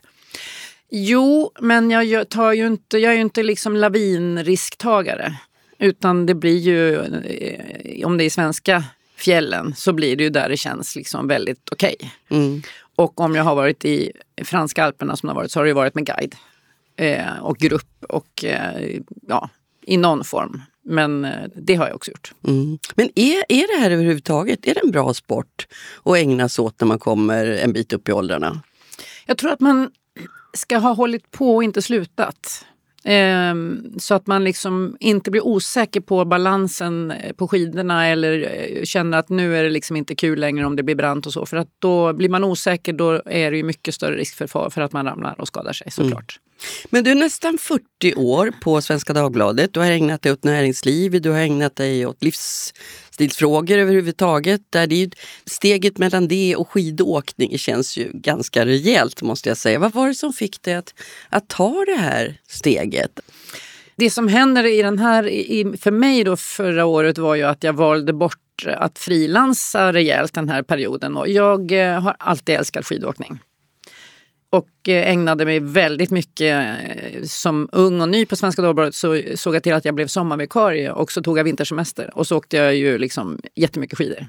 Jo, men jag, tar ju inte, jag är ju inte liksom lavinrisktagare. Utan det blir ju, eh, om det är svenska fjällen, så blir det ju där det känns liksom väldigt okej. Okay. Mm. Och om jag har varit i franska alperna som har varit så har det varit med guide eh, och grupp och eh, ja, i någon form. Men eh, det har jag också gjort. Mm. Men är, är det här överhuvudtaget är det en bra sport att ägna sig åt när man kommer en bit upp i åldrarna? Jag tror att man ska ha hållit på och inte slutat. Ehm, så att man liksom inte blir osäker på balansen eh, på skidorna eller eh, känner att nu är det liksom inte kul längre om det blir brant och så. För att då blir man osäker då är det ju mycket större risk för, för att man ramlar och skadar sig såklart. Mm. Men du är nästan 40 år på Svenska Dagbladet. Du har ägnat dig åt näringsliv, du har ägnat dig åt livsstilsfrågor överhuvudtaget. Där det är steget mellan det och skidåkning känns ju ganska rejält måste jag säga. Vad var det som fick dig att, att ta det här steget? Det som händer i den här, i, för mig då förra året var ju att jag valde bort att frilansa rejält den här perioden. Och jag eh, har alltid älskat skidåkning och eh, ägnade mig väldigt mycket eh, som ung och ny på Svenska Dagbladet så såg jag till att jag blev sommarvikarie och så tog jag vintersemester och så åkte jag ju liksom jättemycket skidor.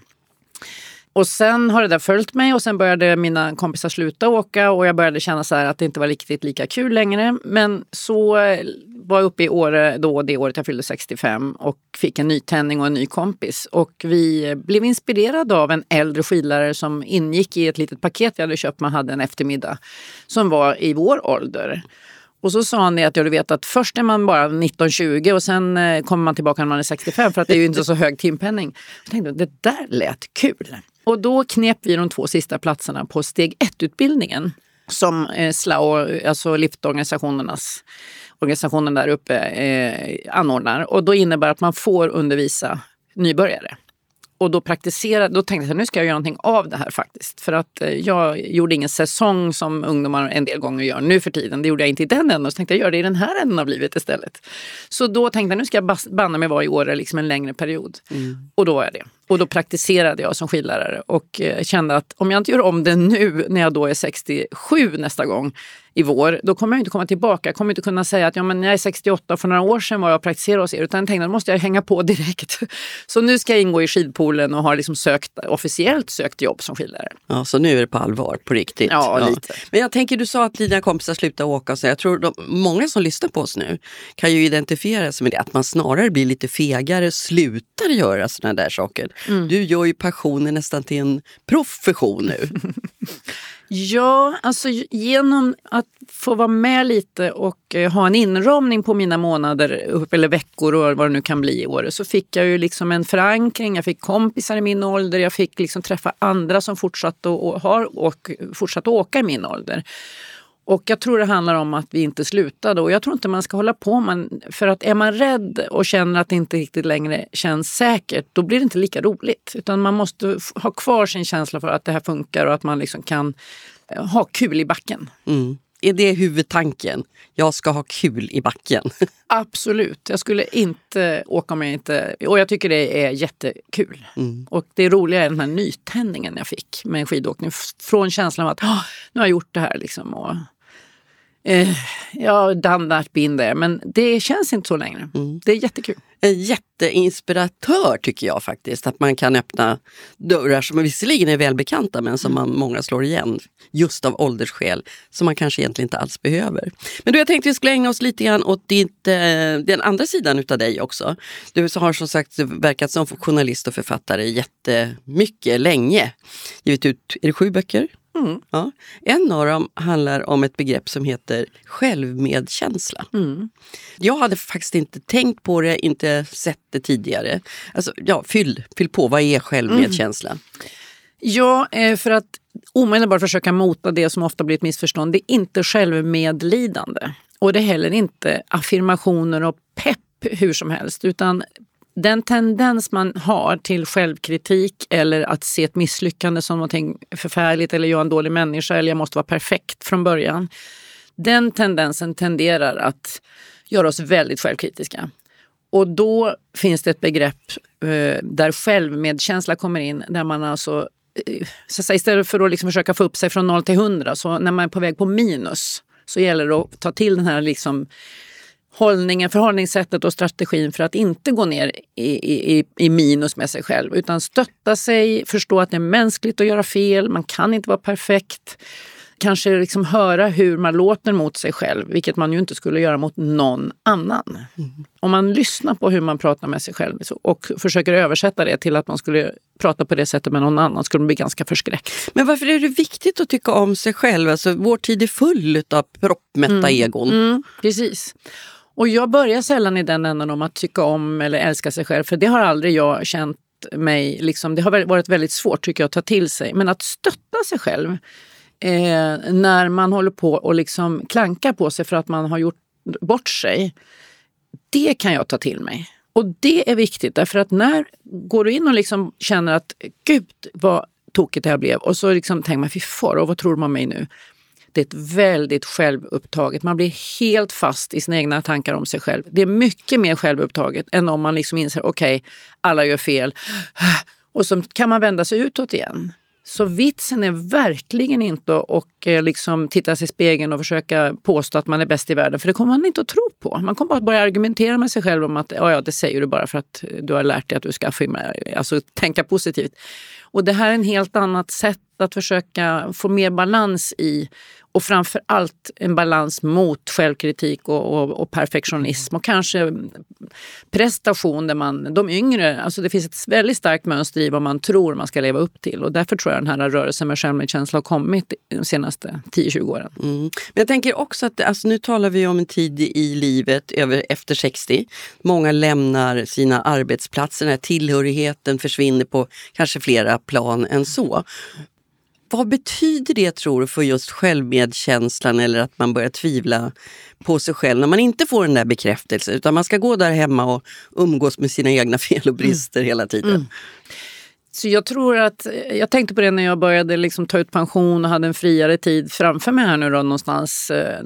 Och sen har det där följt mig och sen började mina kompisar sluta åka och jag började känna så att det inte var riktigt lika kul längre. Men så eh, var jag uppe i Åre då, det året jag fyllde 65 och fick en nytändning och en ny kompis. Och vi blev inspirerade av en äldre skidlärare som ingick i ett litet paket vi hade köpt. Man hade en eftermiddag som var i vår ålder. Och så sa han det att ja, du vet att först är man bara 19-20 och sen eh, kommer man tillbaka när man är 65 för att det är ju inte så hög timpenning. Jag tänkte det där lät kul. Och då knep vi de två sista platserna på steg 1-utbildningen som eh, SLAO, alltså liftorganisationernas organisationen där uppe, eh, anordnar. Och då innebär att man får undervisa nybörjare. Och då praktiserade, då tänkte jag nu ska jag göra någonting av det här faktiskt. För att eh, jag gjorde ingen säsong som ungdomar en del gånger gör nu för tiden. Det gjorde jag inte i den änden. Så tänkte jag göra det i den här änden av livet istället. Så då tänkte jag nu ska jag banna mig vara i Åre liksom en längre period. Mm. Och då var jag det. Och då praktiserade jag som skidlärare och eh, kände att om jag inte gör om det nu när jag då är 67 nästa gång i vår, då kommer jag inte komma tillbaka. Jag kommer inte kunna säga att ja, men jag är 68 för några år sedan var jag och praktiserade hos er. Utan jag tänkte att måste jag hänga på direkt. Så nu ska jag ingå i skidpoolen och har liksom sökt, officiellt sökt jobb som skidlärare. Ja, så nu är det på allvar, på riktigt. Ja, ja. lite. Men jag tänker, du sa att dina kompisar slutade åka. Så jag tror de, många som lyssnar på oss nu kan ju identifiera sig med det. Att man snarare blir lite fegare, slutar göra sådana där saker. Mm. Du gör ju passionen nästan till en profession nu. Ja, alltså genom att få vara med lite och eh, ha en inramning på mina månader eller veckor och vad det nu kan bli i år så fick jag ju liksom en förankring. Jag fick kompisar i min ålder. Jag fick liksom träffa andra som fortsatte och har och fortsatt åka i min ålder. Och jag tror det handlar om att vi inte slutade och jag tror inte man ska hålla på med för att är man rädd och känner att det inte riktigt längre känns säkert, då blir det inte lika roligt. Utan man måste ha kvar sin känsla för att det här funkar och att man liksom kan eh, ha kul i backen. Mm. Är det huvudtanken? Jag ska ha kul i backen. Absolut. Jag skulle inte åka om jag inte... Och jag tycker det är jättekul. Mm. Och det roliga är den här nytändningen jag fick med skidåkning. Från känslan av att nu har jag gjort det här. Liksom, och Eh, ja, that, been there. Men det känns inte så längre. Mm. Det är jättekul. En jätteinspiratör tycker jag faktiskt. Att man kan öppna dörrar som visserligen är välbekanta men som man, många slår igen just av åldersskäl. Som man kanske egentligen inte alls behöver. Men du, jag tänkte vi skulle ägna oss lite grann åt ditt, eh, den andra sidan utav dig också. Du har som sagt verkat som journalist och författare jättemycket, länge. Givit ut, är det sju böcker? Mm. Ja. En av dem handlar om ett begrepp som heter självmedkänsla. Mm. Jag hade faktiskt inte tänkt på det, inte sett det tidigare. Alltså, ja, fyll, fyll på, vad är självmedkänsla? Mm. Ja, eh, för att omedelbart försöka mota det som ofta blir ett missförstånd. Det är inte självmedlidande. Och det är heller inte affirmationer och pepp hur som helst. Utan den tendens man har till självkritik eller att se ett misslyckande som något förfärligt eller jag är en dålig människa eller jag måste vara perfekt från början. Den tendensen tenderar att göra oss väldigt självkritiska. Och då finns det ett begrepp eh, där självmedkänsla kommer in där man alltså eh, så säga, istället för att liksom försöka få upp sig från 0 till 100 så när man är på väg på minus så gäller det att ta till den här liksom hållningen, förhållningssättet och strategin för att inte gå ner i, i, i minus med sig själv. Utan stötta sig, förstå att det är mänskligt att göra fel, man kan inte vara perfekt. Kanske liksom höra hur man låter mot sig själv, vilket man ju inte skulle göra mot någon annan. Mm. Om man lyssnar på hur man pratar med sig själv och försöker översätta det till att man skulle prata på det sättet med någon annan skulle man bli ganska förskräckt. Men varför är det viktigt att tycka om sig själv? Alltså, vår tid är full av proppmätta mm. egon. Mm, precis. Och jag börjar sällan i den änden om att tycka om eller älska sig själv, för det har aldrig jag känt mig, liksom, det har varit väldigt svårt tycker jag att ta till sig. Men att stötta sig själv eh, när man håller på och liksom klankar på sig för att man har gjort bort sig, det kan jag ta till mig. Och det är viktigt därför att när går du in och liksom känner att gud vad tokigt det här blev och så liksom tänker man fy far, och vad tror man mig nu? Det är ett väldigt självupptaget. Man blir helt fast i sina egna tankar om sig själv. Det är mycket mer självupptaget än om man liksom inser okej, okay, alla gör fel. Och så kan man vända sig utåt igen. Så vitsen är verkligen inte att eh, liksom titta sig i spegeln och försöka påstå att man är bäst i världen. För det kommer man inte att tro på. Man kommer bara att börja argumentera med sig själv om att ja, ja, det säger du bara för att du har lärt dig att du ska alltså, tänka positivt. Och det här är en helt annat sätt att försöka få mer balans i och framför allt en balans mot självkritik och, och, och, perfektionism och kanske prestation där man, de yngre, alltså det finns ett väldigt starkt mönster i vad man tror man ska leva upp till och därför tror jag den här rörelsen med självmedkänsla har kommit de senaste 10-20 åren. Mm. Men jag tänker också att alltså nu talar vi om en tid i livet över, efter 60. Många lämnar sina arbetsplatser, den här tillhörigheten försvinner på kanske flera plan än så. Vad betyder det tror du för just självmedkänslan eller att man börjar tvivla på sig själv när man inte får den där bekräftelsen utan man ska gå där hemma och umgås med sina egna fel och brister mm. hela tiden? Mm. Så jag tror att, jag tänkte på det när jag började liksom ta ut pension och hade en friare tid framför mig här nu då någonstans. Eh,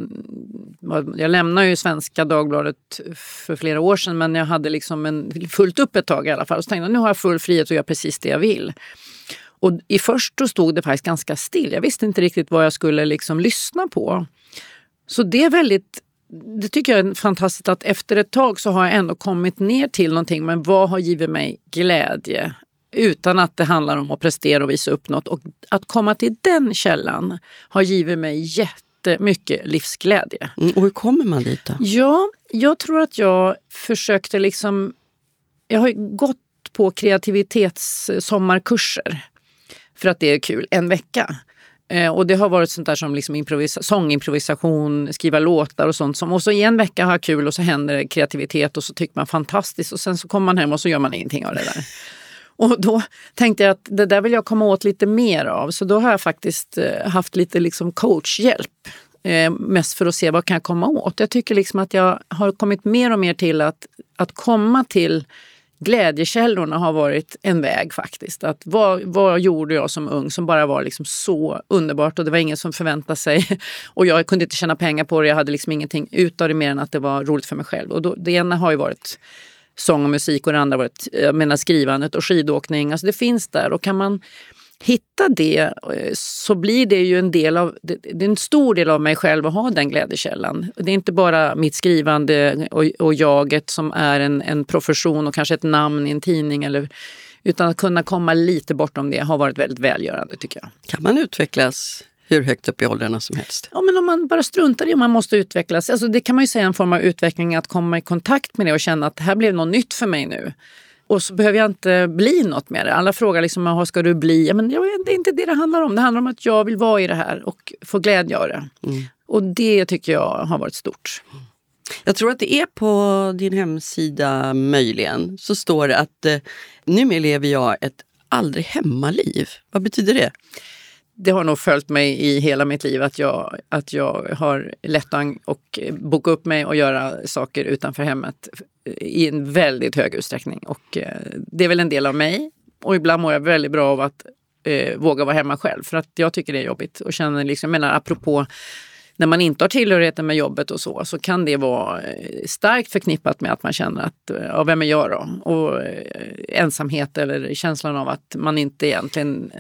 jag lämnade ju Svenska Dagbladet för flera år sedan men jag hade liksom en, fullt upp ett tag i alla fall. Så tänkte jag nu har jag full frihet att göra precis det jag vill. Och i först då stod det faktiskt ganska still. Jag visste inte riktigt vad jag skulle liksom lyssna på. Så det är väldigt det tycker jag är fantastiskt att efter ett tag så har jag ändå kommit ner till någonting. Men vad har givit mig glädje? Utan att det handlar om att prestera och visa upp något. Och att komma till den källan har givit mig jättemycket livsglädje. Mm, och hur kommer man dit då? Ja, jag tror att jag försökte liksom... Jag har gått på kreativitetssommarkurser för att det är kul, en vecka. Eh, och det har varit sånt där som liksom improvisa sångimprovisation, skriva låtar och sånt. Som, och så i en vecka har jag kul och så händer det kreativitet och så tycker man fantastiskt och sen så kommer man hem och så gör man ingenting av det där. Och då tänkte jag att det där vill jag komma åt lite mer av. Så då har jag faktiskt eh, haft lite liksom coachhjälp. Eh, mest för att se vad kan jag komma åt. Jag tycker liksom att jag har kommit mer och mer till att, att komma till glädjekällorna har varit en väg faktiskt. Att vad, vad gjorde jag som ung som bara var liksom så underbart och det var ingen som förväntade sig. Och jag kunde inte tjäna pengar på det, jag hade liksom ingenting ut av det mer än att det var roligt för mig själv. Och då, det ena har ju varit sång och musik och det andra har varit eh, jag menar, skrivandet och skidåkning. Alltså det finns där och kan man hitta det eh, så blir det ju en del av, det är en stor del av mig själv att ha den glädjekällan. Det är inte bara mitt skrivande och, och jaget som är en, en profession och kanske ett namn i en tidning eller utan att kunna komma lite bortom det har varit väldigt välgörande tycker jag. Kan man utvecklas hur högt upp i åldrarna som helst? Ja, men om man bara struntar i om man måste utvecklas. Alltså, det kan man ju säga en form av utveckling, att komma i kontakt med det och känna att det här blev något nytt för mig nu. Och så behöver jag inte bli något med det. Alla frågar liksom, vad ska du bli? Ja, men det är inte det det handlar om. Det handlar om att jag vill vara i det här och få glädje av det. Mm. Och det tycker jag har varit stort. Jag tror att det är på din hemsida möjligen, så står det att eh, numera lever jag ett aldrig hemmaliv. Vad betyder det? Det har nog följt mig i hela mitt liv att jag, att jag har lätt att boka upp mig och göra saker utanför hemmet i en väldigt hög utsträckning. Och eh, det är väl en del av mig. Och ibland mår jag väldigt bra av att eh, våga vara hemma själv för att jag tycker det är jobbigt. Och känner liksom, jag menar apropå när man inte har tillhörigheten med jobbet och så, så kan det vara eh, starkt förknippat med att man känner att, ja, vem är jag då? Och eh, ensamhet eller känslan av att man inte egentligen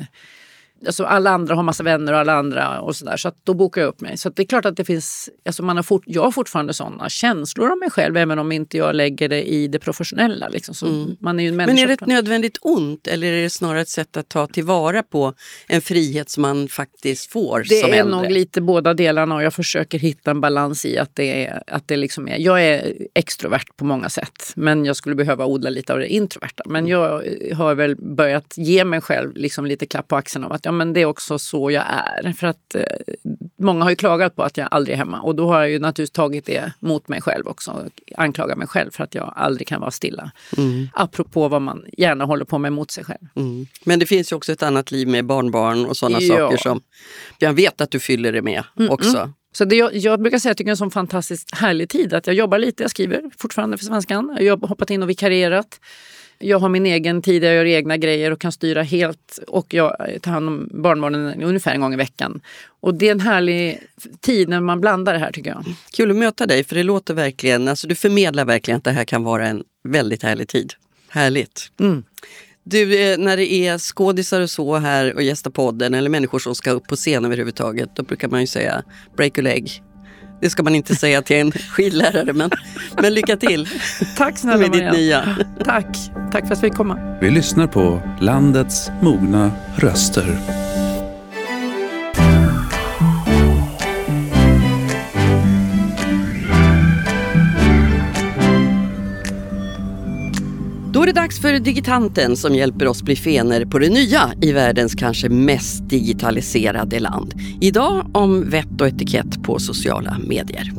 alltså alla andra har massa vänner och alla andra och sådär. Så att då bokar jag upp mig. Så det är klart att det finns, alltså man har fort, jag har fortfarande sådana känslor om mig själv även om inte jag lägger det i det professionella. Liksom. Så mm. man är ju en Men är det ett nödvändigt ont eller är det snarare ett sätt att ta tillvara på en frihet som man faktiskt får det som är äldre? nog lite båda delarna och jag försöker hitta en balans i att det är, att det liksom är, jag är extrovert på många sätt men jag skulle behöva odla lite av det introverta. Men mm. jag har väl börjat ge mig själv liksom lite klapp på axeln av att ja, men det är också så jag är. För att eh, många har ju klagat på att jag aldrig är hemma och då har jag ju naturligtvis tagit det mot mig själv också. Och anklagat mig själv för att jag aldrig kan vara stilla. Mm. Apropå vad man gärna håller på med mot sig själv. Mm. Men det finns ju också ett annat liv med barnbarn och sådana ja. saker som jag vet att du fyller det med mm också. Så det jag, jag, brukar säga att jag tycker det är en sån fantastiskt härlig tid. Att jag jobbar lite, jag skriver fortfarande för Svenskan. Jag har hoppat in och vikarierat. Jag har min egen tid, jag gör egna grejer och kan styra helt. Och jag tar hand om barnbarnen ungefär en gång i veckan. Och det är en härlig tid när man blandar det här tycker jag. Kul att möta dig för det låter verkligen, alltså du förmedlar verkligen att det här kan vara en väldigt härlig tid. Härligt. Mm. Du, eh, när det är skådisar och så här och gästar podden eller människor som ska upp på scen överhuvudtaget, då brukar man ju säga break a leg. Det ska man inte säga till en skidlärare, men, men lycka till. Tack snälla med ditt nya. Tack. Tack för att vi fick komma. Vi lyssnar på landets mogna röster. Är det dags för Digitanten som hjälper oss bli fener på det nya i världens kanske mest digitaliserade land. Idag om vett och etikett på sociala medier.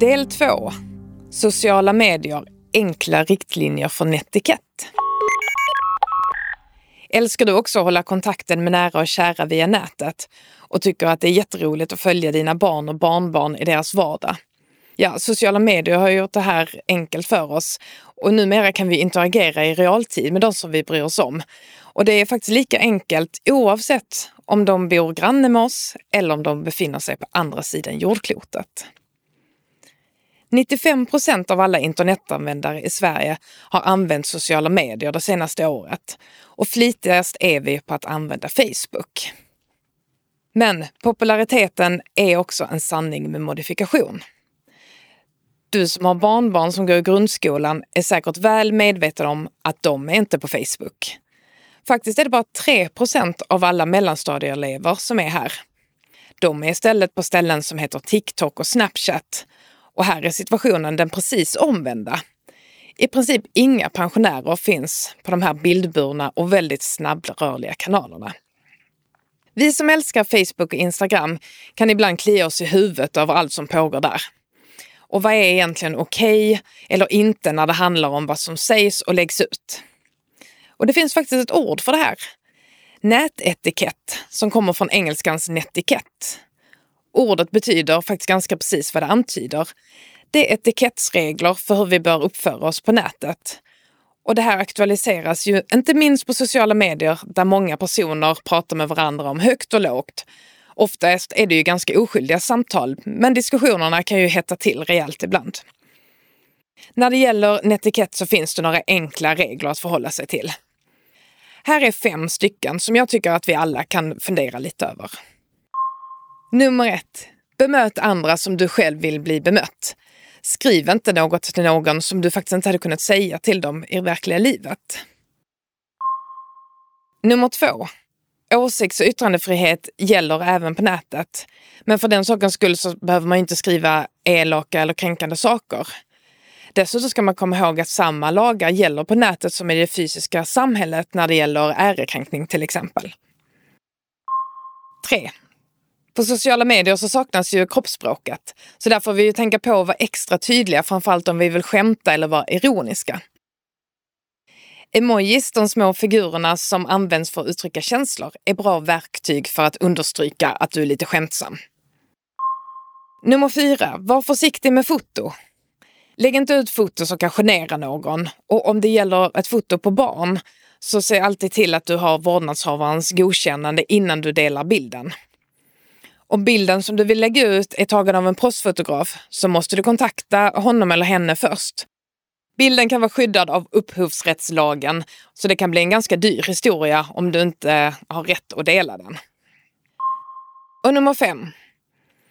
Del 2. Sociala medier. Enkla riktlinjer för netikett. Älskar du också att hålla kontakten med nära och kära via nätet och tycker att det är jätteroligt att följa dina barn och barnbarn i deras vardag? Ja, sociala medier har gjort det här enkelt för oss och numera kan vi interagera i realtid med de som vi bryr oss om. Och det är faktiskt lika enkelt oavsett om de bor granne med oss eller om de befinner sig på andra sidan jordklotet. 95 procent av alla internetanvändare i Sverige har använt sociala medier det senaste året och flitigast är vi på att använda Facebook. Men populariteten är också en sanning med modifikation. Du som har barnbarn som går i grundskolan är säkert väl medveten om att de är inte på Facebook. Faktiskt är det bara 3% av alla mellanstadieelever som är här. De är istället på ställen som heter TikTok och Snapchat. Och här är situationen den precis omvända. I princip inga pensionärer finns på de här bildburna och väldigt snabbrörliga kanalerna. Vi som älskar Facebook och Instagram kan ibland klia oss i huvudet över allt som pågår där. Och vad är egentligen okej okay eller inte när det handlar om vad som sägs och läggs ut? Och det finns faktiskt ett ord för det här. Nätetikett, som kommer från engelskans netikett. Ordet betyder faktiskt ganska precis vad det antyder. Det är etikettsregler för hur vi bör uppföra oss på nätet. Och det här aktualiseras ju inte minst på sociala medier där många personer pratar med varandra om högt och lågt. Oftast är det ju ganska oskyldiga samtal, men diskussionerna kan ju hetta till rejält ibland. När det gäller netikett så finns det några enkla regler att förhålla sig till. Här är fem stycken som jag tycker att vi alla kan fundera lite över. Nummer ett. Bemöt andra som du själv vill bli bemött. Skriv inte något till någon som du faktiskt inte hade kunnat säga till dem i verkliga livet. Nummer två. Åsikts och yttrandefrihet gäller även på nätet. Men för den sakens skull så behöver man inte skriva elaka eller kränkande saker. Dessutom ska man komma ihåg att samma lagar gäller på nätet som i det fysiska samhället när det gäller ärekränkning till exempel. 3. På sociala medier så saknas ju kroppsspråket. Så där får vi ju tänka på att vara extra tydliga, framförallt om vi vill skämta eller vara ironiska. Emojis, de små figurerna som används för att uttrycka känslor, är bra verktyg för att understryka att du är lite skämtsam. Nummer fyra, var försiktig med foto. Lägg inte ut foto som kan genera någon och om det gäller ett foto på barn så se alltid till att du har vårdnadshavarens godkännande innan du delar bilden. Om bilden som du vill lägga ut är tagen av en proffsfotograf så måste du kontakta honom eller henne först. Bilden kan vara skyddad av upphovsrättslagen så det kan bli en ganska dyr historia om du inte eh, har rätt att dela den. Och nummer fem.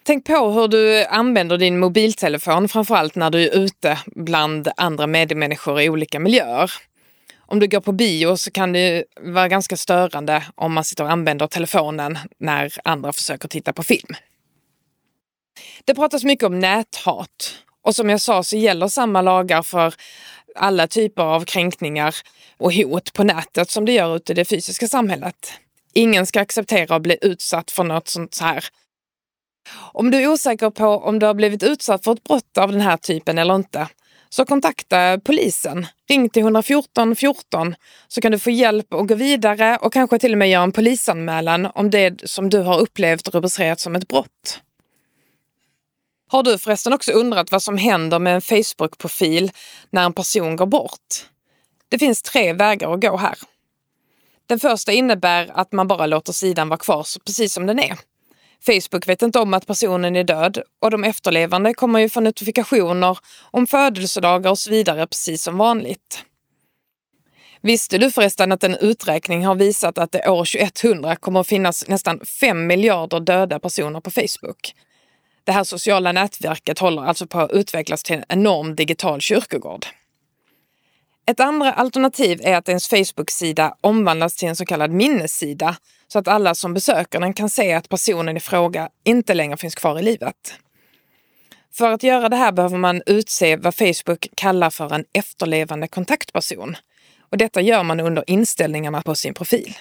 Tänk på hur du använder din mobiltelefon, framförallt när du är ute bland andra medmänniskor i olika miljöer. Om du går på bio så kan det vara ganska störande om man sitter och använder telefonen när andra försöker titta på film. Det pratas mycket om näthat och som jag sa så gäller samma lagar för alla typer av kränkningar och hot på nätet som det gör ute i det fysiska samhället. Ingen ska acceptera att bli utsatt för något sånt här. Om du är osäker på om du har blivit utsatt för ett brott av den här typen eller inte, så kontakta polisen. Ring till 114 14 så kan du få hjälp att gå vidare och kanske till och med göra en polisanmälan om det som du har upplevt rubricerat som ett brott. Har du förresten också undrat vad som händer med en Facebook-profil när en person går bort? Det finns tre vägar att gå här. Den första innebär att man bara låter sidan vara kvar precis som den är. Facebook vet inte om att personen är död och de efterlevande kommer ju få notifikationer om födelsedagar och så vidare precis som vanligt. Visste du förresten att en uträkning har visat att det år 2100 kommer att finnas nästan 5 miljarder döda personer på Facebook? Det här sociala nätverket håller alltså på att utvecklas till en enorm digital kyrkogård. Ett andra alternativ är att ens Facebook-sida omvandlas till en så kallad minnessida så att alla som besöker den kan se att personen i fråga inte längre finns kvar i livet. För att göra det här behöver man utse vad Facebook kallar för en efterlevande kontaktperson. Och detta gör man under inställningarna på sin profil.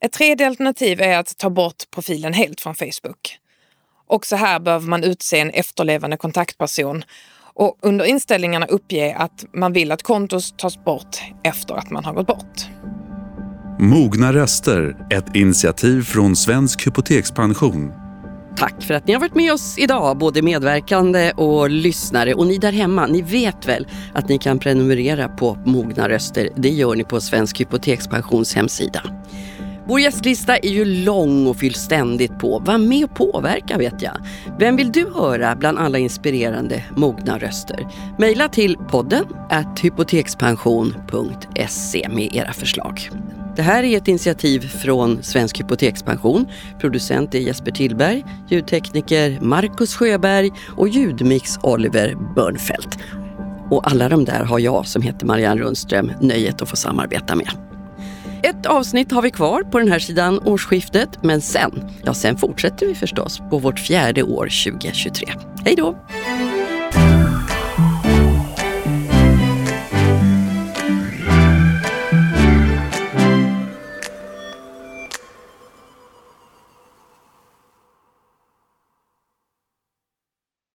Ett tredje alternativ är att ta bort profilen helt från Facebook. Också här behöver man utse en efterlevande kontaktperson och under inställningarna uppge att man vill att kontot tas bort efter att man har gått bort. Mogna röster, ett initiativ från Svensk Hypotekspension. Tack för att ni har varit med oss idag, både medverkande och lyssnare. Och ni där hemma, ni vet väl att ni kan prenumerera på Mogna röster. Det gör ni på Svensk Hypotekspensions hemsida. Vår gästlista är ju lång och fylls ständigt på. Var med och påverka vet jag. Vem vill du höra bland alla inspirerande mogna röster? Mejla till podden at hypotekspension.se med era förslag. Det här är ett initiativ från Svensk Hypotekspension. Producent är Jesper Tillberg, ljudtekniker Marcus Sjöberg och ljudmix Oliver Börnfeldt. Och alla de där har jag som heter Marianne Rundström nöjet att få samarbeta med. Ett avsnitt har vi kvar på den här sidan årsskiftet, men sen, ja sen fortsätter vi förstås på vårt fjärde år 2023. Hej då!